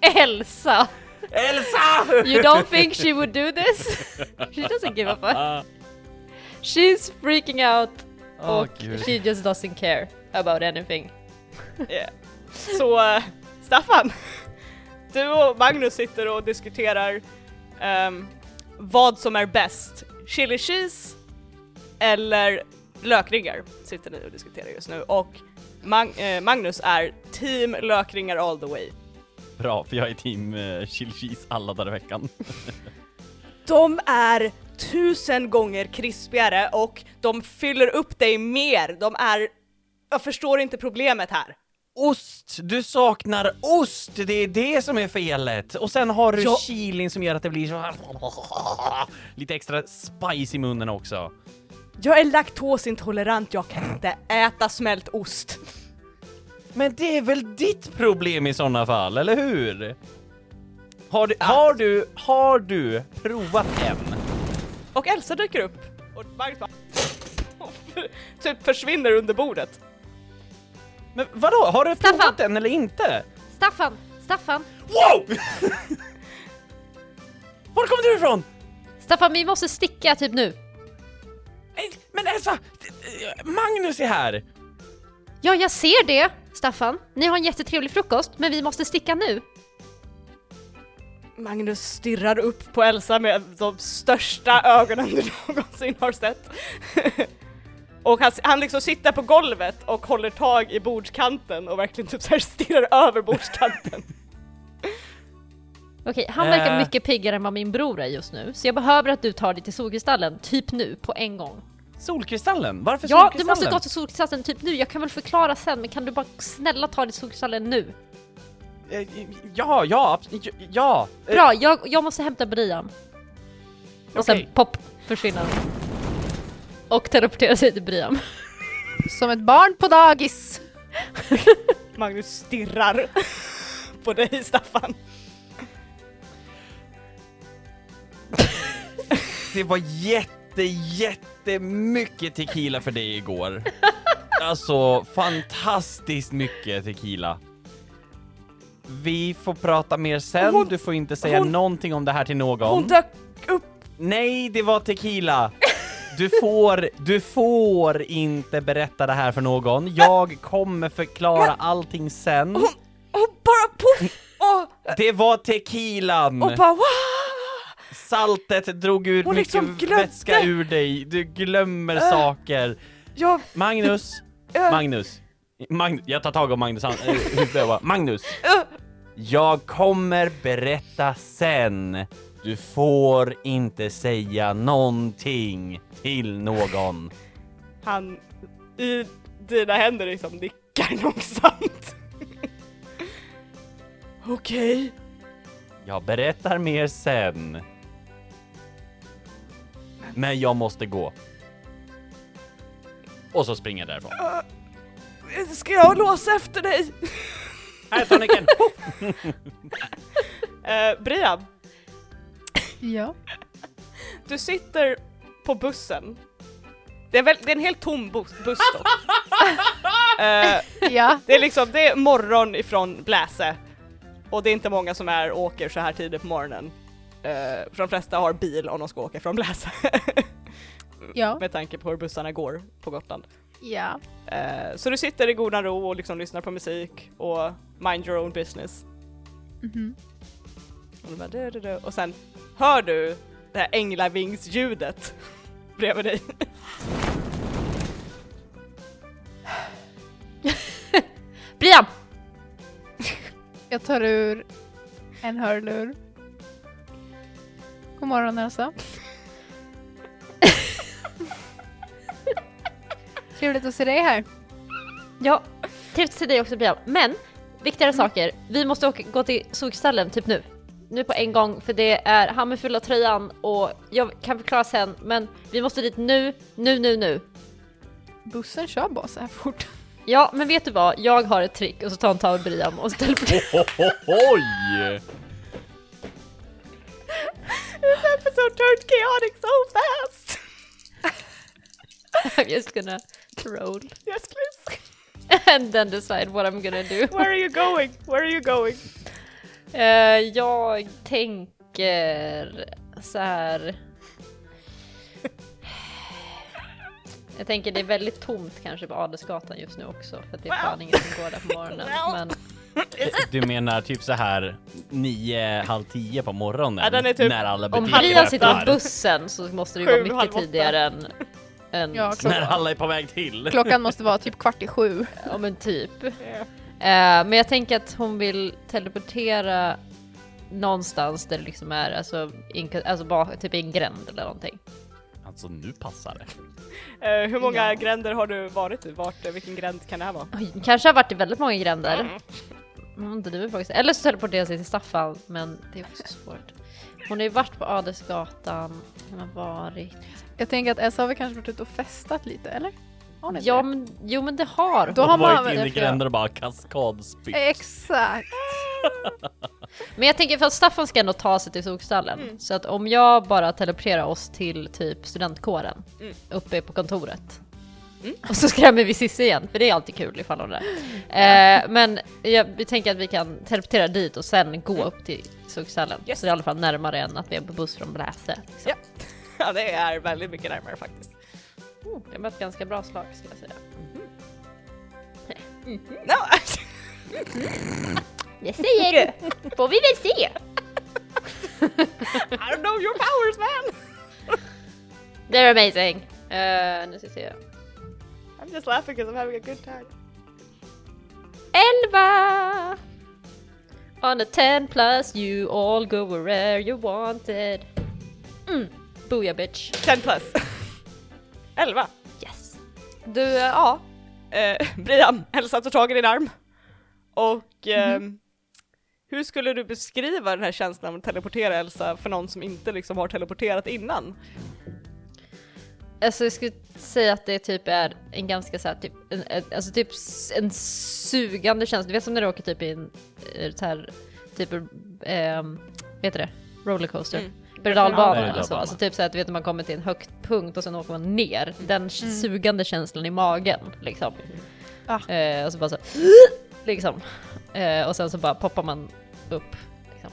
Elsa! Elsa! You don't think she would do this? <laughs> She doesn't give a fuck. She's freaking out Åh, och gud. she just doesn't care about anything. Yeah. Så eh, Staffan, du och Magnus sitter och diskuterar ehm, vad som är bäst. Chili cheese eller lökringar sitter ni och diskuterar just nu och Mag- eh, Magnus är team lökringar all the way. Bra, för jag är team uh, chili cheese alla dagar i veckan. <laughs> De är tusen gånger krispigare och de fyller upp dig mer. De är... Jag förstår inte problemet här. Ost! Du saknar ost! Det är det som är felet! Och sen har du Ja. chilin som gör att det blir så här... <laughs> Lite extra spice i munnen också. Jag är laktosintolerant, jag kan inte äta smält ost. Men det är väl ditt problem i sådana fall, eller hur? Har du, har du, har du provat en? Och Elsa dyker upp och Magnus bara <laughs> typ försvinner under bordet. Men vadå, har du Staffan! provat den eller inte? Staffan! Staffan! Wow! <laughs> Var kommer du ifrån? Staffan, vi måste sticka typ nu. Nej, Men Elsa! Magnus är här! Ja, jag ser det, Staffan. Ni har en jättetrevlig frukost, men vi måste sticka nu. Magnus stirrar upp på Elsa med de största ögonen du någonsin har sett. <laughs> och han, han liksom sitter på golvet och håller tag i bordskanten och verkligen typ så här stirrar över bordskanten. <laughs> Okej, han verkar Äh. mycket piggare än vad min bror är just nu, så jag behöver att du tar dig till solkristallen, typ nu, på en gång. Solkristallen? Varför Ja, du solkristallen? måste gå till solkristallen typ nu, jag kan väl förklara sen, men kan du bara snälla ta dig till solkristallen nu? Eh, Ja, ja, ja! eh, Bra, jag, jag måste hämta Brian. Och sen Okej. pop, försvinner. Och teleportera sig till Brian. <laughs> Som ett barn på dagis. Magnus stirrar på dig Staffan. Det var jätte, jättemycket tequila för dig igår. <laughs> Alltså, fantastiskt mycket tequila. Vi får prata mer sen, Hon- du får inte säga hon- någonting om det här till någon. Hon dök upp. Nej, det var tequila! <laughs> Du får, du får inte berätta det här för någon. Jag kommer förklara allting sen. Hon, hon bara poff! Det var tequilan! och bara wow! Saltet drog ur Hon mycket liksom glömde. vätska ur dig. Du glömmer Äh. saker. Jag, Magnus, <laughs> äh, Magnus. Magnus, jag tar tag om Magnus och bara, Magnus, äh. jag kommer berätta sen. Du får inte säga någonting till någon. Han i dina händer liksom nickar långsamt. <laughs> Okej. Jag berättar mer sen. Men jag måste gå. Och så springer jag därifrån. Äh, Ska jag låsa efter dig? Här är toniken! Uh, <laughs> Brian, Ja. du sitter på bussen. Det är, väl, det är en helt tom bus, buss då. <laughs> Eh, Ja. det är liksom, det är morgon ifrån Bläse. Och det är inte många som är åker så här tidigt på morgonen. För de flesta har bil om de ska åka från Bläse. <laughs> Ja. Med tanke på hur bussarna går på Gotland. Ja. Eh, så du sitter i godan ro och liksom lyssnar på musik och mind your own business. Och, du, du, du. och sen hör du det här änglavingsljudet <laughs> bredvid dig. <laughs> Brian! Jag tar ur en hörlur. God morgon Elsa. <laughs> Trevligt att se dig här. Ja, trevligt att se dig också Brian. Men, viktigare saker. Vi måste åka, gå till solkristallen typ nu. Nu på en gång, för det är han med fulla tröjan och jag kan förklara sen, men vi måste dit nu, nu, nu, nu. Bussen kör bara så här fort. Ja, men vet du vad? Jag har ett trick och så tar han tag i Brian och så teleporterar Oj! This episode turned chaotic so fast! <laughs> I'm just gonna troll Yes please. and then decide what I'm gonna do. Where are you going? Where are you going? Eh, jag tänker så här. Jag tänker det är väldigt tomt kanske på Adelsgatan just nu också för att det är fan ingen som går där på morgonen. <laughs> Men Du menar typ så här nio, halv tio på morgonen? Ja, den är typ- när alla om Brian sitter på bussen så måste det ju vara mycket tidigare än, <laughs> än Ja, När alla är på väg till. klockan måste vara typ kvart i sju. ja men typ. Yeah. Eh, men jag tänker att hon vill teleportera någonstans där det liksom är alltså, in, alltså bak, typ i en gränd eller någonting. Alltså nu passar det. Eh, hur många Ja. gränder har du varit i? Vart, vilken gränd kan det här vara? Kanske har varit i väldigt många gränder. Mm, inte du faktiskt. Eller så teleporterar sig till Staffan, men det är också svårt. Hon har ju varit på Adelsgatan, hon har varit... Jag tänker att Elsa har väl kanske varit ute och festat lite, eller? Har hon Ja, det? men, jo men det har hon. Då har man- varit inne i gränder och bara kaskadspytt. Exakt. <laughs> Men jag tänker för att Staffan ska ändå ta sig till Solstallen. Mm. Så att om jag bara teleporterar oss till typ studentkåren Mm. uppe på kontoret. Och så skrämmer vi Cissi igen, för det är alltid kul ifall hon är där. Eh, men jag, vi tänker att vi kan teleportera dit och sen gå upp till sugstallen. Yes. Så det är i alla fall närmare än att vi är på buss från Bläse. Liksom. Ja. Ja, det är väldigt mycket närmare faktiskt. Det var ett ganska bra slag skulle jag säga. No. Det säger <laughs> du! Får vi väl se! I don't know your powers man! They're amazing! Uh, nu ska vi se. Just laughing because I'm having a good time. 11! On a 10 plus you all go where you wanted. Mm. Booyah bitch. 10 plus. 11. Yes. Du, eh, ja. Eh, Brian, Elsa tar tag i din arm. Och eh, hur skulle du beskriva den här känslan av att teleportera Elsa för någon som inte liksom har teleporterat innan? Alltså jag skulle säga att det typ är en ganska så här, typ, en, en, alltså typ en sugande känsla. Du vet som när du åker typ i en eh, så här, typ, ehm, vad heter det? Rollercoaster. Mm. Berg och dalbana Berg och eller så. dalbana. Alltså typ så att du vet när man kommer till en högt punkt och sen åker man ner. Den sugande känslan i magen liksom. Ah. Eh, och så bara så liksom. Eh, och sen så bara poppar man upp. Liksom.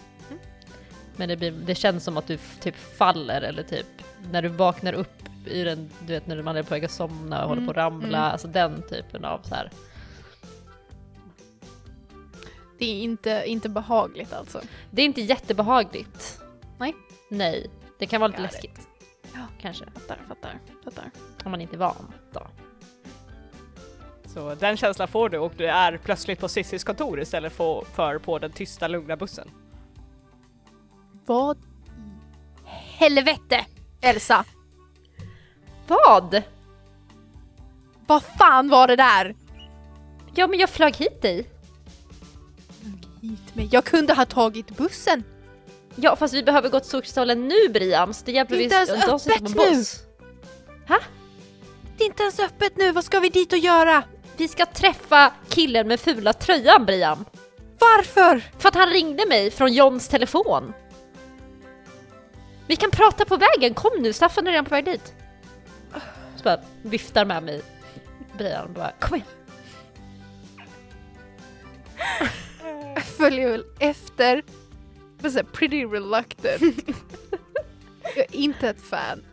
Men det, blir, det känns som att du typ faller eller typ när du vaknar upp i den, du vet när man är på väg att somna och håller på att ramla, mm. alltså den typen av så här. Det är inte, inte behagligt alltså. Det är inte jättebehagligt. Nej. Nej, det kan vara lite it. läskigt. Ja. Kanske, Fattar, fattar, fattar. om man inte är van då. Så den känslan får du och du är plötsligt på Sissis kontor istället för, för på den tysta lugna bussen. Vad helvete Elsa! Vad? Vad fan var det där? Ja men jag flög hit dig. Hit mig. Jag kunde ha tagit bussen. Ja fast vi behöver gå till Solkristallen nu Brian, så det hjälper vi inte ens öppet nu. buss. Det är inte ens öppet nu. Vad ska vi dit och göra? Vi ska träffa killen med fula tröjan Brian. Varför? För att han ringde mig från Johns telefon. Vi kan prata på vägen, kom nu, Staffan är redan på väg dit. Så bara viftar med mig. Brian och bara kom igen. Jag följer väl efter. Men så här, pretty reluctant. <laughs> jag är inte ett fan.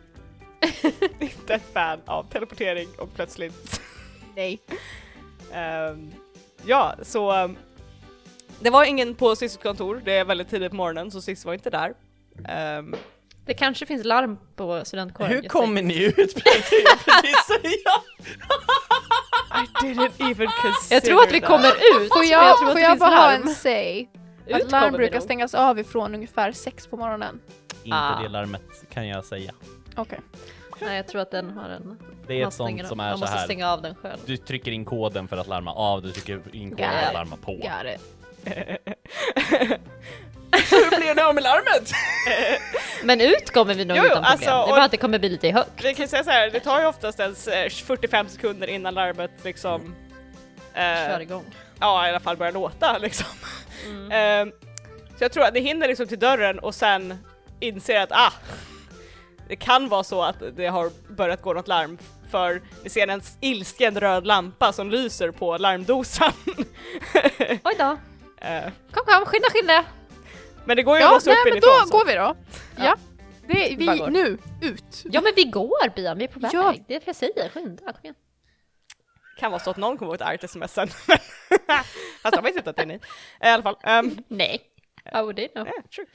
<laughs> Inte ett fan av teleportering och plötsligt Nej. Ehm, ja, så ehm, det var ingen på Cissis kontor, det är väldigt tidigt på morgonen så Cissi var inte där. Ehm, Det kanske finns larm på studentkåren. Hur jag kommer ni ut? <laughs> jag. I didn't even consider Jag tror att vi kommer ut. Får jag, att får jag bara ha en say? Ut Att larm brukar stängas av ifrån ungefär sex på morgonen. Inte Ah. det larmet kan jag säga. Okej. Nej, jag tror att den har en... Det är ett sånt av- som är så måste här. stänga av den själv. Du trycker in koden för att larma av, du trycker in koden för att larma på. <laughs> Hur blir det av med larmet? Men ut kommer vi nog Jo, utan problem. alltså, det är bara att det kommer bli lite högt. Vi kan säga så här, det tar ju oftast ens eh, 45 sekunder innan larmet liksom eh, Kör igång. ja i alla fall börjar låta liksom. Mm. Ehm, så jag tror att ni hinner liksom till dörren och sen inser att ah, det kan vara så att det har börjat gå något larm för ni ser en ilsken röd lampa som lyser på larmdosan. Oj då. <laughs> Eh, Kom kom, skynda skynda! Men det går ju att Ja, låsa nej upp men inifrån. då så. går vi då. Ja. Det, Bara vi, nu, ut. Ja men vi går Bian, vi är på väg. Ja. Det är det jag säger, skynda, kom igen. Kan vara så att någon kommer ihåg ett argt sms sen. <laughs> Fast de vet inte att det är ni. I alla fall. ehm, Nej. How would they know? Yeah, true.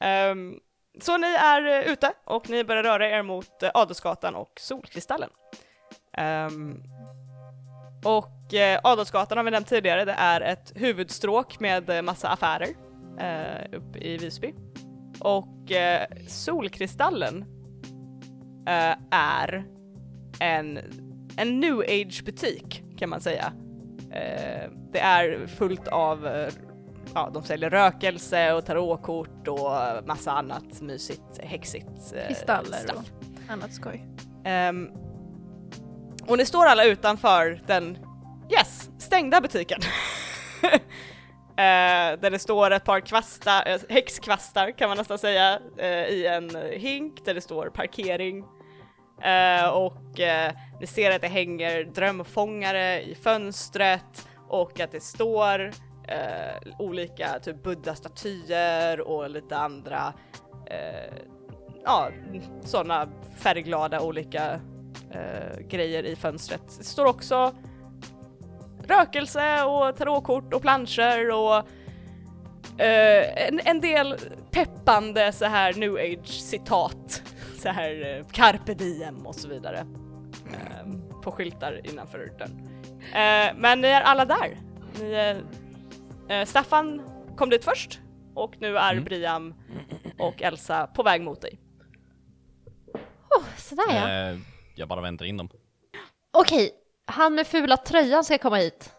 Ehm, så ni är eh, ute och ni börjar röra er mot uh, Adelsgatan och Solkristallen. Um, och uh, Adelsgatan har vi nämnt tidigare, det är ett huvudstråk med massa affärer uh, uppe i Visby. Och eh, Solkristallen eh, är en, en new age butik kan man säga. Eh, det är fullt av eh, ja, de säljer rökelse och tarotkort och massa annat mysigt, häxigt. eh, Kristaller stuff. och annat skoj. Ehm, och ni står alla utanför den, yes, stängda butiken. <laughs> Eh, där det står ett par kvastar, eh, häxkvastar kan man nästan säga, eh, i en hink där det står parkering. Eh, och eh, ni ser att det hänger drömfångare i fönstret och att det står eh, olika typ buddha-statyer och lite andra eh, ja, sådana färgglada olika eh, grejer i fönstret. Det står också rökelse och tarotkort och planscher och eh, en, en del peppande så här new age citat. Så här eh, carpe diem och så vidare. Eh, på skyltar innanför dörren. Eh, men ni är alla där. Ni, eh, eh, Staffan kom dit först och nu är Mm. Briam och Elsa på väg mot dig. Oh, sådär ja. Eh, jag bara väntar in dem. Okej, han med fula tröjan ska komma hit.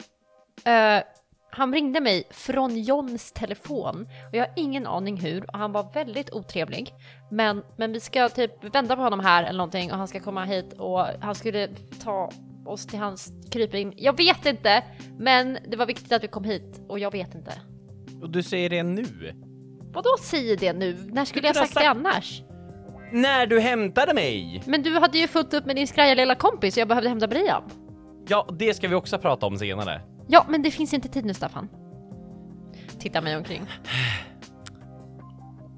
Eh, han ringde mig från Johns telefon och jag har ingen aning hur och han var väldigt otrevlig. Men, men vi ska typ vända på honom här eller någonting och han ska komma hit och han skulle ta oss till hans krypin. Jag vet inte, men det var viktigt att vi kom hit och jag vet inte. Och du säger det nu? Vadå säger det nu? När skulle jag ha sagt det sagt- annars? När du hämtade mig! Men du hade ju fullt upp med din skraja lilla kompis och jag behövde hämta Brian. Ja, det ska vi också prata om senare. Ja, men det finns inte tid nu Staffan. Titta mig omkring. <sighs>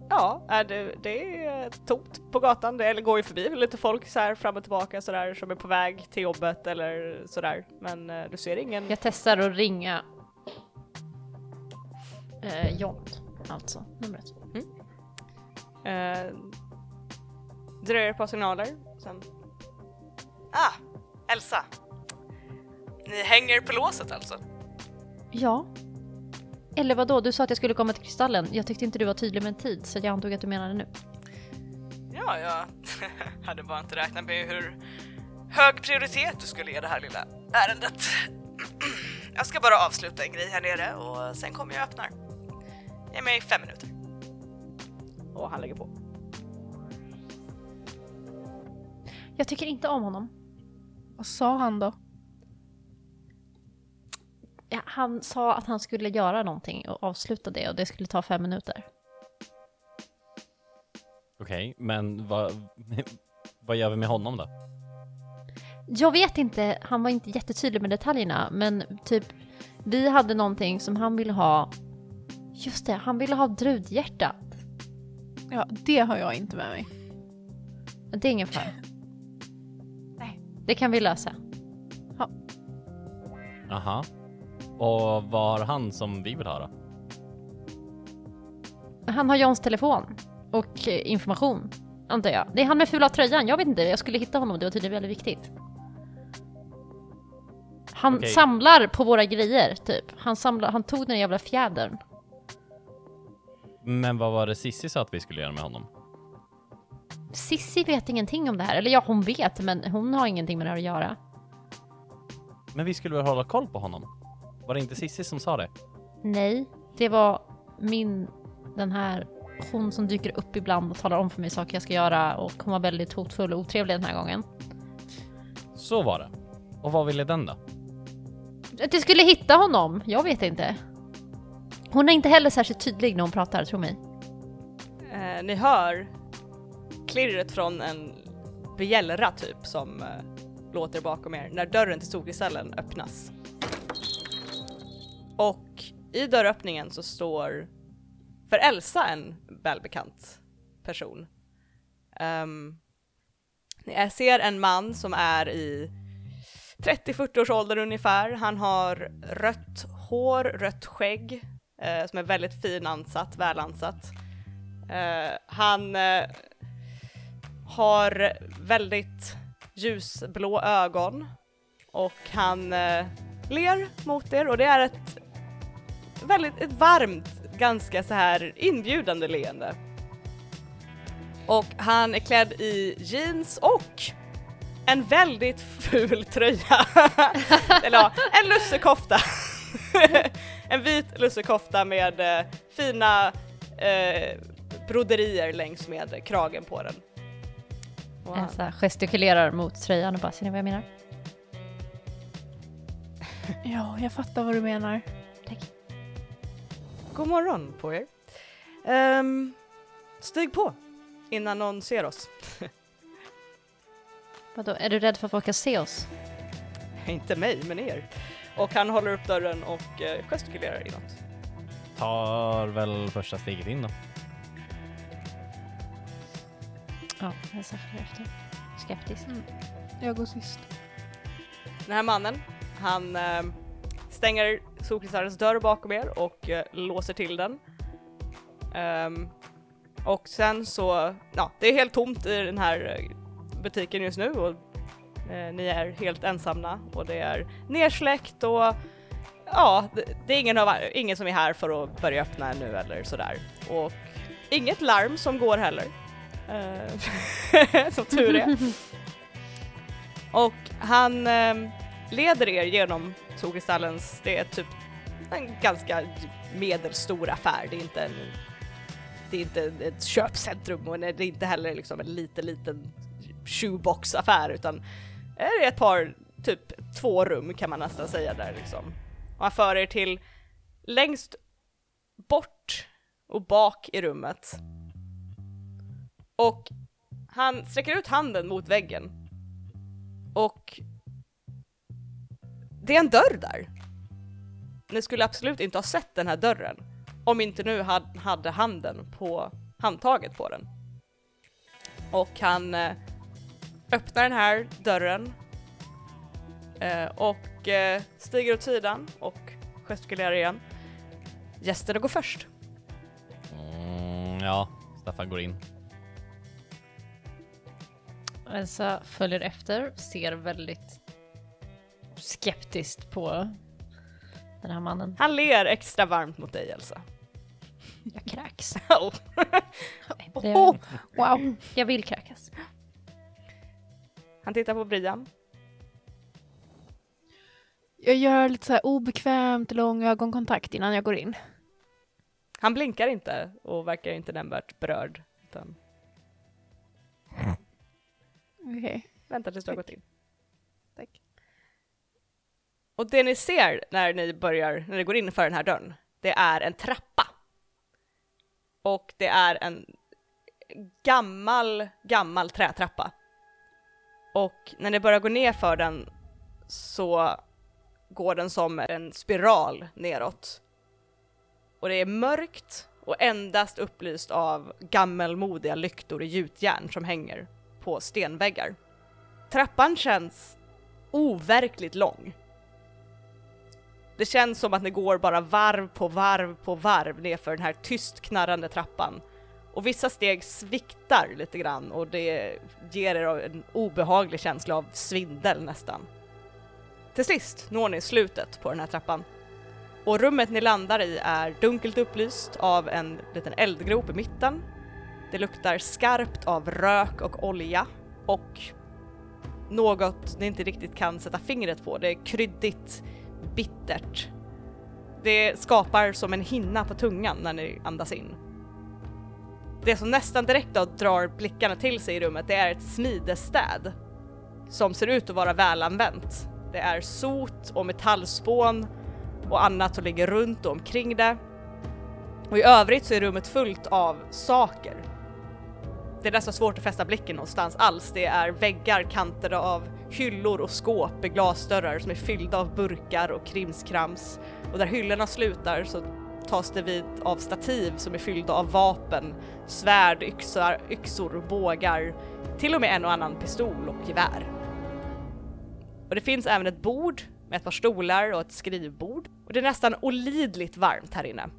Ja, är det, det är tomt på gatan, det eller går ju förbi lite folk så här fram och tillbaka sådär som är på väg till jobbet eller sådär. Men eh, du ser ingen. Jag testar att ringa eh, John, alltså numret. Eh, dröjer ett par signaler. Sen. Ah, Elsa. Ni hänger på låset alltså? Ja. Eller vad då? Du sa att jag skulle komma till Kristallen. Jag tyckte inte du var tydlig med en tid, så jag antog att du menade nu. Ja, jag <laughs> hade bara inte räknat med hur hög prioritet du skulle ge det här lilla ärendet. <clears throat> Jag ska bara avsluta en grej här nere och sen kommer jag och öppnar. Ge mig fem minuter. Och han lägger på. Jag tycker inte om honom. Vad sa han då? Ja, han sa att han skulle göra någonting och avsluta det och det skulle ta fem minuter. Okej, men vad, <laughs> vad gör vi med honom då? Jag vet inte, han var inte jättetydlig med detaljerna, men typ vi hade någonting som han ville ha. Just det, han ville ha drudhjärtat. Ja, det har jag inte med mig. Det är ingen fara. <laughs> Nej. Det kan vi lösa. Aha. Och vad har han som vi vill då? Han har Johns telefon och eh, information, antar jag. Det är han med fula tröjan, jag vet inte, jag skulle hitta honom, det var tydligen väldigt viktigt. Han Okej. samlar på våra grejer, typ. Han, samlar, han tog den jävla fjädern. Men vad var det Sissi sa att vi skulle göra med honom? Sissi vet ingenting om det här, eller ja, hon vet, men hon har ingenting med det här att göra. Men vi skulle väl hålla koll på honom? Var det inte Sissi som sa det? Nej, det var min, den här, hon som dyker upp ibland och talar om för mig saker jag ska göra och hon var väldigt hotfull och otrevlig den här gången. Så var det. Och vad ville den då? Att jag skulle hitta honom, jag vet inte. Hon är inte heller särskilt tydlig när hon pratar, tro mig. Eh, ni hör klirret från en bjällra typ som eh, låter bakom er när dörren till storkristallen öppnas. Och i dörröppningen så står för Elsa en välbekant person. Ehm, um, ni ser en man som är i 30-40 års ålder ungefär. Han har rött hår, rött skägg eh, som är väldigt finansatt, välansat. Eh, han eh, har väldigt ljusblå ögon och han eh, ler mot er och det är ett väldigt ett varmt, ganska så här inbjudande leende. Och han är klädd i jeans och en väldigt ful tröja. <laughs> Eller ja, en lussekofta. <laughs> en vit lussekofta med eh, fina eh, broderier längs med kragen på den. Han- Elsa gestikulerar mot tröjan och bara, ser ni vad jag menar? Ja, jag fattar vad du menar. God morgon på er. Ehm, stig på innan någon ser oss. <laughs> Vadå, är du rädd för att folk ska se oss? <laughs> Inte mig, men er. Och han håller upp dörren och eh, gestikulerar inåt. Tar väl första steget in då. Ja, jag följer efter. Skeptisk. Jag går sist. Den här mannen, han eh, stänger solkristallens dörr bakom er och eh, låser till den. Ehm, och sen så, ja, det är helt tomt i den här eh, butiken just nu och eh, ni är helt ensamma och det är nersläckt och ja, det, det är ingen, av, ingen som är här för att börja öppna nu eller sådär. Och inget larm som går heller. Eh, <laughs> som tur är. <laughs> Och han eh, leder er genom Solkristallens, det är typ en ganska medelstor affär, det är inte en det är inte ett köpcentrum och det är inte heller liksom en liten, liten shoebox-affär utan det är ett par, typ två rum kan man nästan säga där liksom. Och han för er till längst bort och bak i rummet. Och han sträcker ut handen mot väggen. Och det är en dörr där. Ni skulle absolut inte ha sett den här dörren om inte nu had, hade handen på handtaget på den. Och han eh, öppnar den här dörren eh, och eh, stiger åt sidan och gestikulerar igen. Gästerna går först. Mm, ja, Staffan går in. Elsa följer efter, ser väldigt skeptiskt på den här mannen. Han ler extra varmt mot dig Elsa. Jag kräks. Oh. Det Oh, wow. Jag vill kräkas. Han tittar på Brian. Jag gör lite så här obekvämt lång ögonkontakt innan jag går in. Han blinkar inte och verkar inte nämnvärt berörd. Utan Okej. väntar tills du har gått in. Och det ni ser när ni börjar, när ni går in för den här dörren, det är en trappa. Och det är en gammal, gammal trätrappa. Och när ni börjar gå ner för den så går den som en spiral neråt. Och det är mörkt och endast upplyst av gammelmodiga lyktor i gjutjärn som hänger på stenväggar. Trappan känns overkligt lång. Det känns som att ni går bara varv på varv på varv nerför den här tyst knarrande trappan. Och vissa steg sviktar lite grann och det ger er en obehaglig känsla av svindel nästan. Till sist når ni slutet på den här trappan. Och rummet ni landar i är dunkelt upplyst av en liten eldgrop i mitten. Det luktar skarpt av rök och olja och något ni inte riktigt kan sätta fingret på. Det är kryddigt, bittert. Det skapar som en hinna på tungan när ni andas in. Det som nästan direkt då drar blickarna till sig i rummet, det är ett smidestäd som ser ut att vara välanvänt. Det är sot och metallspån och annat som ligger runt och omkring det. Och i övrigt så är rummet fullt av saker. Det är nästan svårt att fästa blicken någonstans alls. Det är väggar kantade av hyllor och skåp med glasdörrar som är fyllda av burkar och krimskrams. Och där hyllorna slutar så tas det vid av stativ som är fyllda av vapen, svärd, yxor, yxor, bågar, till och med en och annan pistol och gevär. Och det finns även ett bord med ett par stolar och ett skrivbord. Och det är nästan olidligt varmt här inne.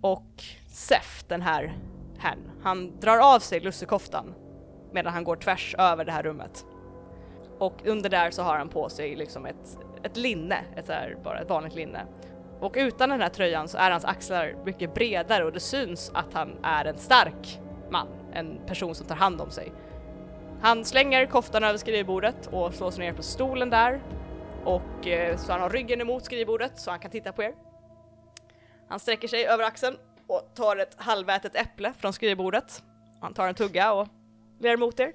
Och Sef, den här herrn, han drar av sig lussekoftan medan han går tvärs över det här rummet. Och under där så har han på sig liksom ett, ett linne, ett här, bara ett vanligt linne. Och utan den här tröjan så är hans axlar mycket bredare och det syns att han är en stark man, en person som tar hand om sig. Han slänger koftan över skrivbordet och slår sig ner på stolen där och eh, så han har ryggen emot skrivbordet så han kan titta på er. Han sträcker sig över axeln och tar ett halvätet äpple från skrivbordet. Han tar en tugga och ler mot er.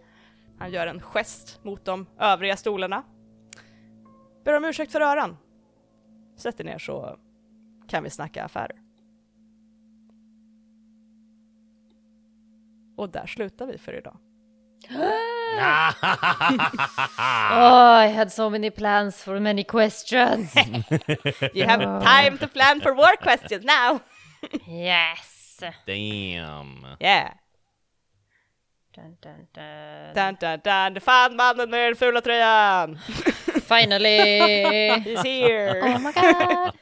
Han gör en gest mot de övriga stolarna. Ber om ursäkt för öran. Sätt er ner så kan vi snacka affärer. Och där slutar vi för idag. <laughs> Oh, I had so many plans for many questions. <laughs> You have time to plan for more questions now! Yes. Damn. Yeah! Dun, dun, dun. Dun, dun, dun. Du fann mannen med den fula tröjan! <laughs> Finally! He's here! Oh my god.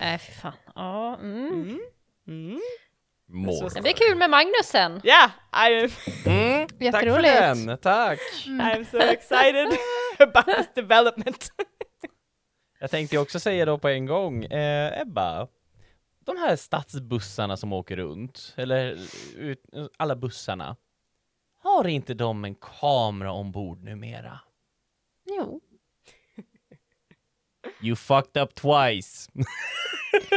Nej, <laughs> fy fan. Ja, mm. Mm. More. Det blir kul med Magnus sen. Yeah, I am, Mm, <laughs> tack för den, tack. I'm so excited about this development. Jag tänkte också säga då på en gång, eh, Ebba, de här stadsbussarna som åker runt, eller ut, alla bussarna, har inte de en kamera ombord numera? Jo. <laughs> You fucked up twice. <laughs>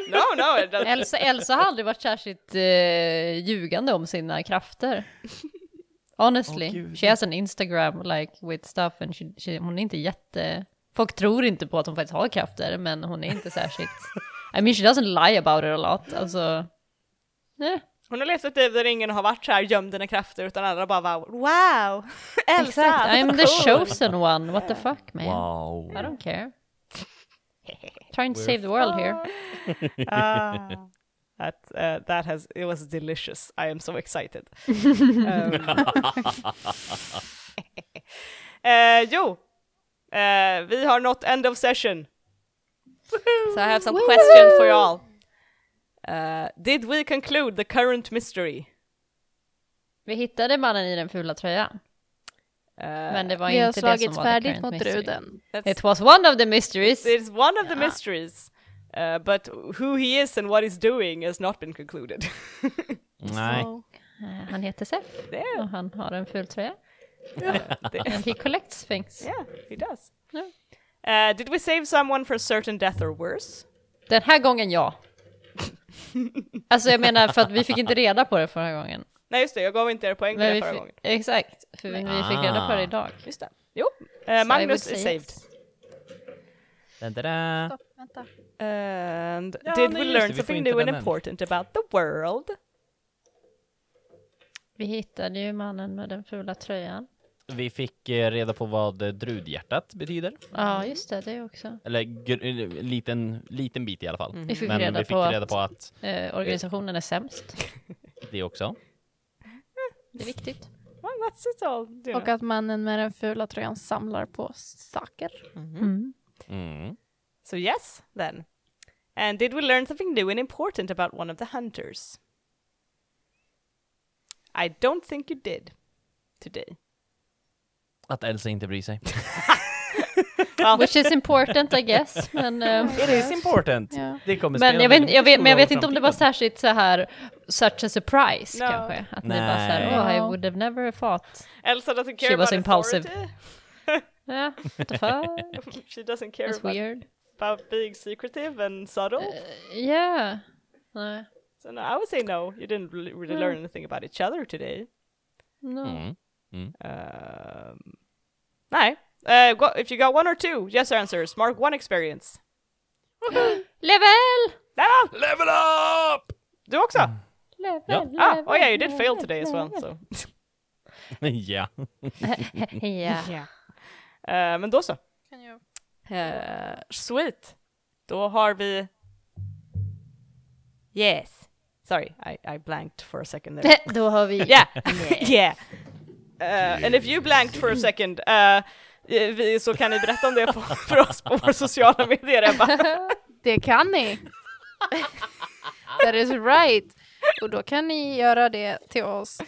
no, no. Elsa, Elsa har aldrig varit särskilt eh, ljugande om sina krafter. <laughs> Honestly, gud. she has an Instagram like with stuff and she, she, hon är inte jätte... Folk tror inte på att hon faktiskt har krafter, men hon är inte särskilt... I mean she doesn't lie about it a lot, alltså... Eh, Hon har levt ett liv där ingen har varit så här gömd dina krafter utan alla bara var wow! <laughs> Elsa! exakt, I'm så the cool." chosen one, what the fuck man? Wow. I don't care. <laughs> Trying to save the world here. <laughs> Ah, that, uh, that has, it was delicious. I am so excited. um, eh, jo, eh, vi har nått end of session. <laughs> So I have some questions for you all. Uh, did we conclude the current mystery? Vi hittade mannen i den fula tröjan, Uh, men det var Vi har inte det som var the current mot mystery. druden. that's- It was one of the mysteries. It's one of the mysteries. Uh, but who he is and what he's doing has not been concluded. <laughs> Nej. Så- Eh, Han heter Sef Yeah. och han har en ful tröja. Det- And <laughs> he collects things. yeah, he does. Yeah. Uh, did we save someone for certain death or worse? Den här gången ja. <laughs> Alltså jag menar för att vi fick inte reda på det förra gången. Nej just det, jag gav inte er poäng Men det förra gången. exakt, för vi, vi fick reda på det Ah. idag. Just det. Jo, uh, So Magnus is saved. yes. Da-da-da. Stopp, vänta. And Ja, did we learn det, something new and den än. important about the world? Vi hittade ju mannen med den fula tröjan. Vi fick eh, reda på vad eh, drudhjärtat betyder. Ja, just det, det också. Eller eh, liten, liten bit i alla fall. Vi fick Men reda vi fick på reda att på att eh, organisationen är sämst. <laughs> det också. Det är viktigt. All. You Och att mannen med den fula tröjan samlar på saker. Mm. Mm. So yes, then. And did we learn something new and important about one of the hunters? I don't think you did today. Att Elsa inte bryr sig. Which is important I guess. Men, <laughs> eh, It is important. Ja. Det kommer men, jag, vet, jag, vet, men jag vet inte om det var särskilt så här such a surprise No. kanske. Att ni bara så här, oh I Ja. would have never thought. Elsa doesn't care She about was impulsive. authority. <laughs> Ja, what the fuck? <laughs> she doesn't care That's about, weird. about being secretive and subtle. Yeah. Nej. so no, I would say no. You didn't really, really learn anything about each other today. No. Mm. Um, nej. Uh, go, if you got one or two yes answers, mark one experience. <gasps> Level! Level! Level up! Du också? Level, Ja. Ah, oh yeah, you did fail today as well. So. <laughs> ja. Ja. <laughs> <laughs> Eh, men då så. Kan jag... Eh, sweet. Då har vi... Yes. Sorry, I, I blanked for a second there. Då har vi... yeah, yeah. Uh, and if you blanked for a second, uh, vi, så kan ni berätta om det på, <laughs> för oss på våra sociala medier, Ebba. <laughs> Det kan ni! <laughs> That is right! Och då kan ni göra det till oss,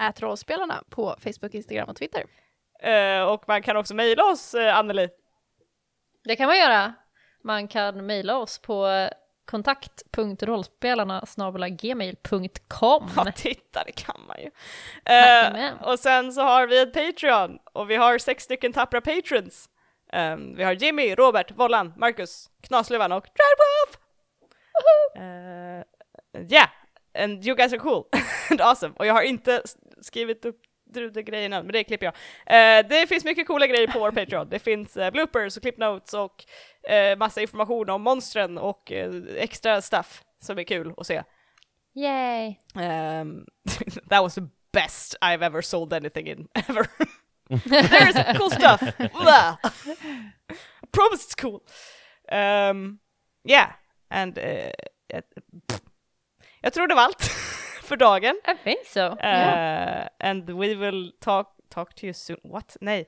ätrollspelarna, på Facebook, Instagram och Twitter. Eh, och man kan också mejla oss, uh, Anneli. Det kan man göra. Man kan mejla oss på kontakt.rollspelarna gmail.com. Ja, titta, det kan man ju. Eh, och sen så har vi ett Patreon, och vi har sex stycken tappra patrons. Um, vi har Jimmy, Robert, Vollan, Marcus, Knasluvan och Dreadwolf! Uh, yeah, and you guys are cool <laughs> and awesome. Och jag har inte skrivit upp grejerna, men det klipper jag. Eh, det finns mycket coola grejer på vår Patreon. Det finns uh, bloopers och clipnotes och uh, massa information om monstren och eh, extra stuff som är kul att se. Yay! Um, <laughs> that was a best I've ever sold anything in <laughs> ever. There's cool stuff. I promise it's cool. Um, yeah, and uh, jag tror det var allt <laughs> för dagen. I think so. Uh, and we will talk talk to you soon. What? Nej.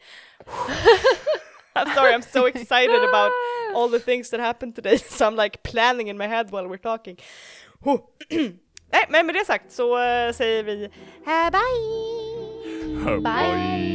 I'm sorry, I'm so excited about <laughs> all the things that happened today, <laughs> so I'm like planning in my head while we're talking. <clears throat> Nej, men med det sagt så eh, säger vi eh, bye! Bye!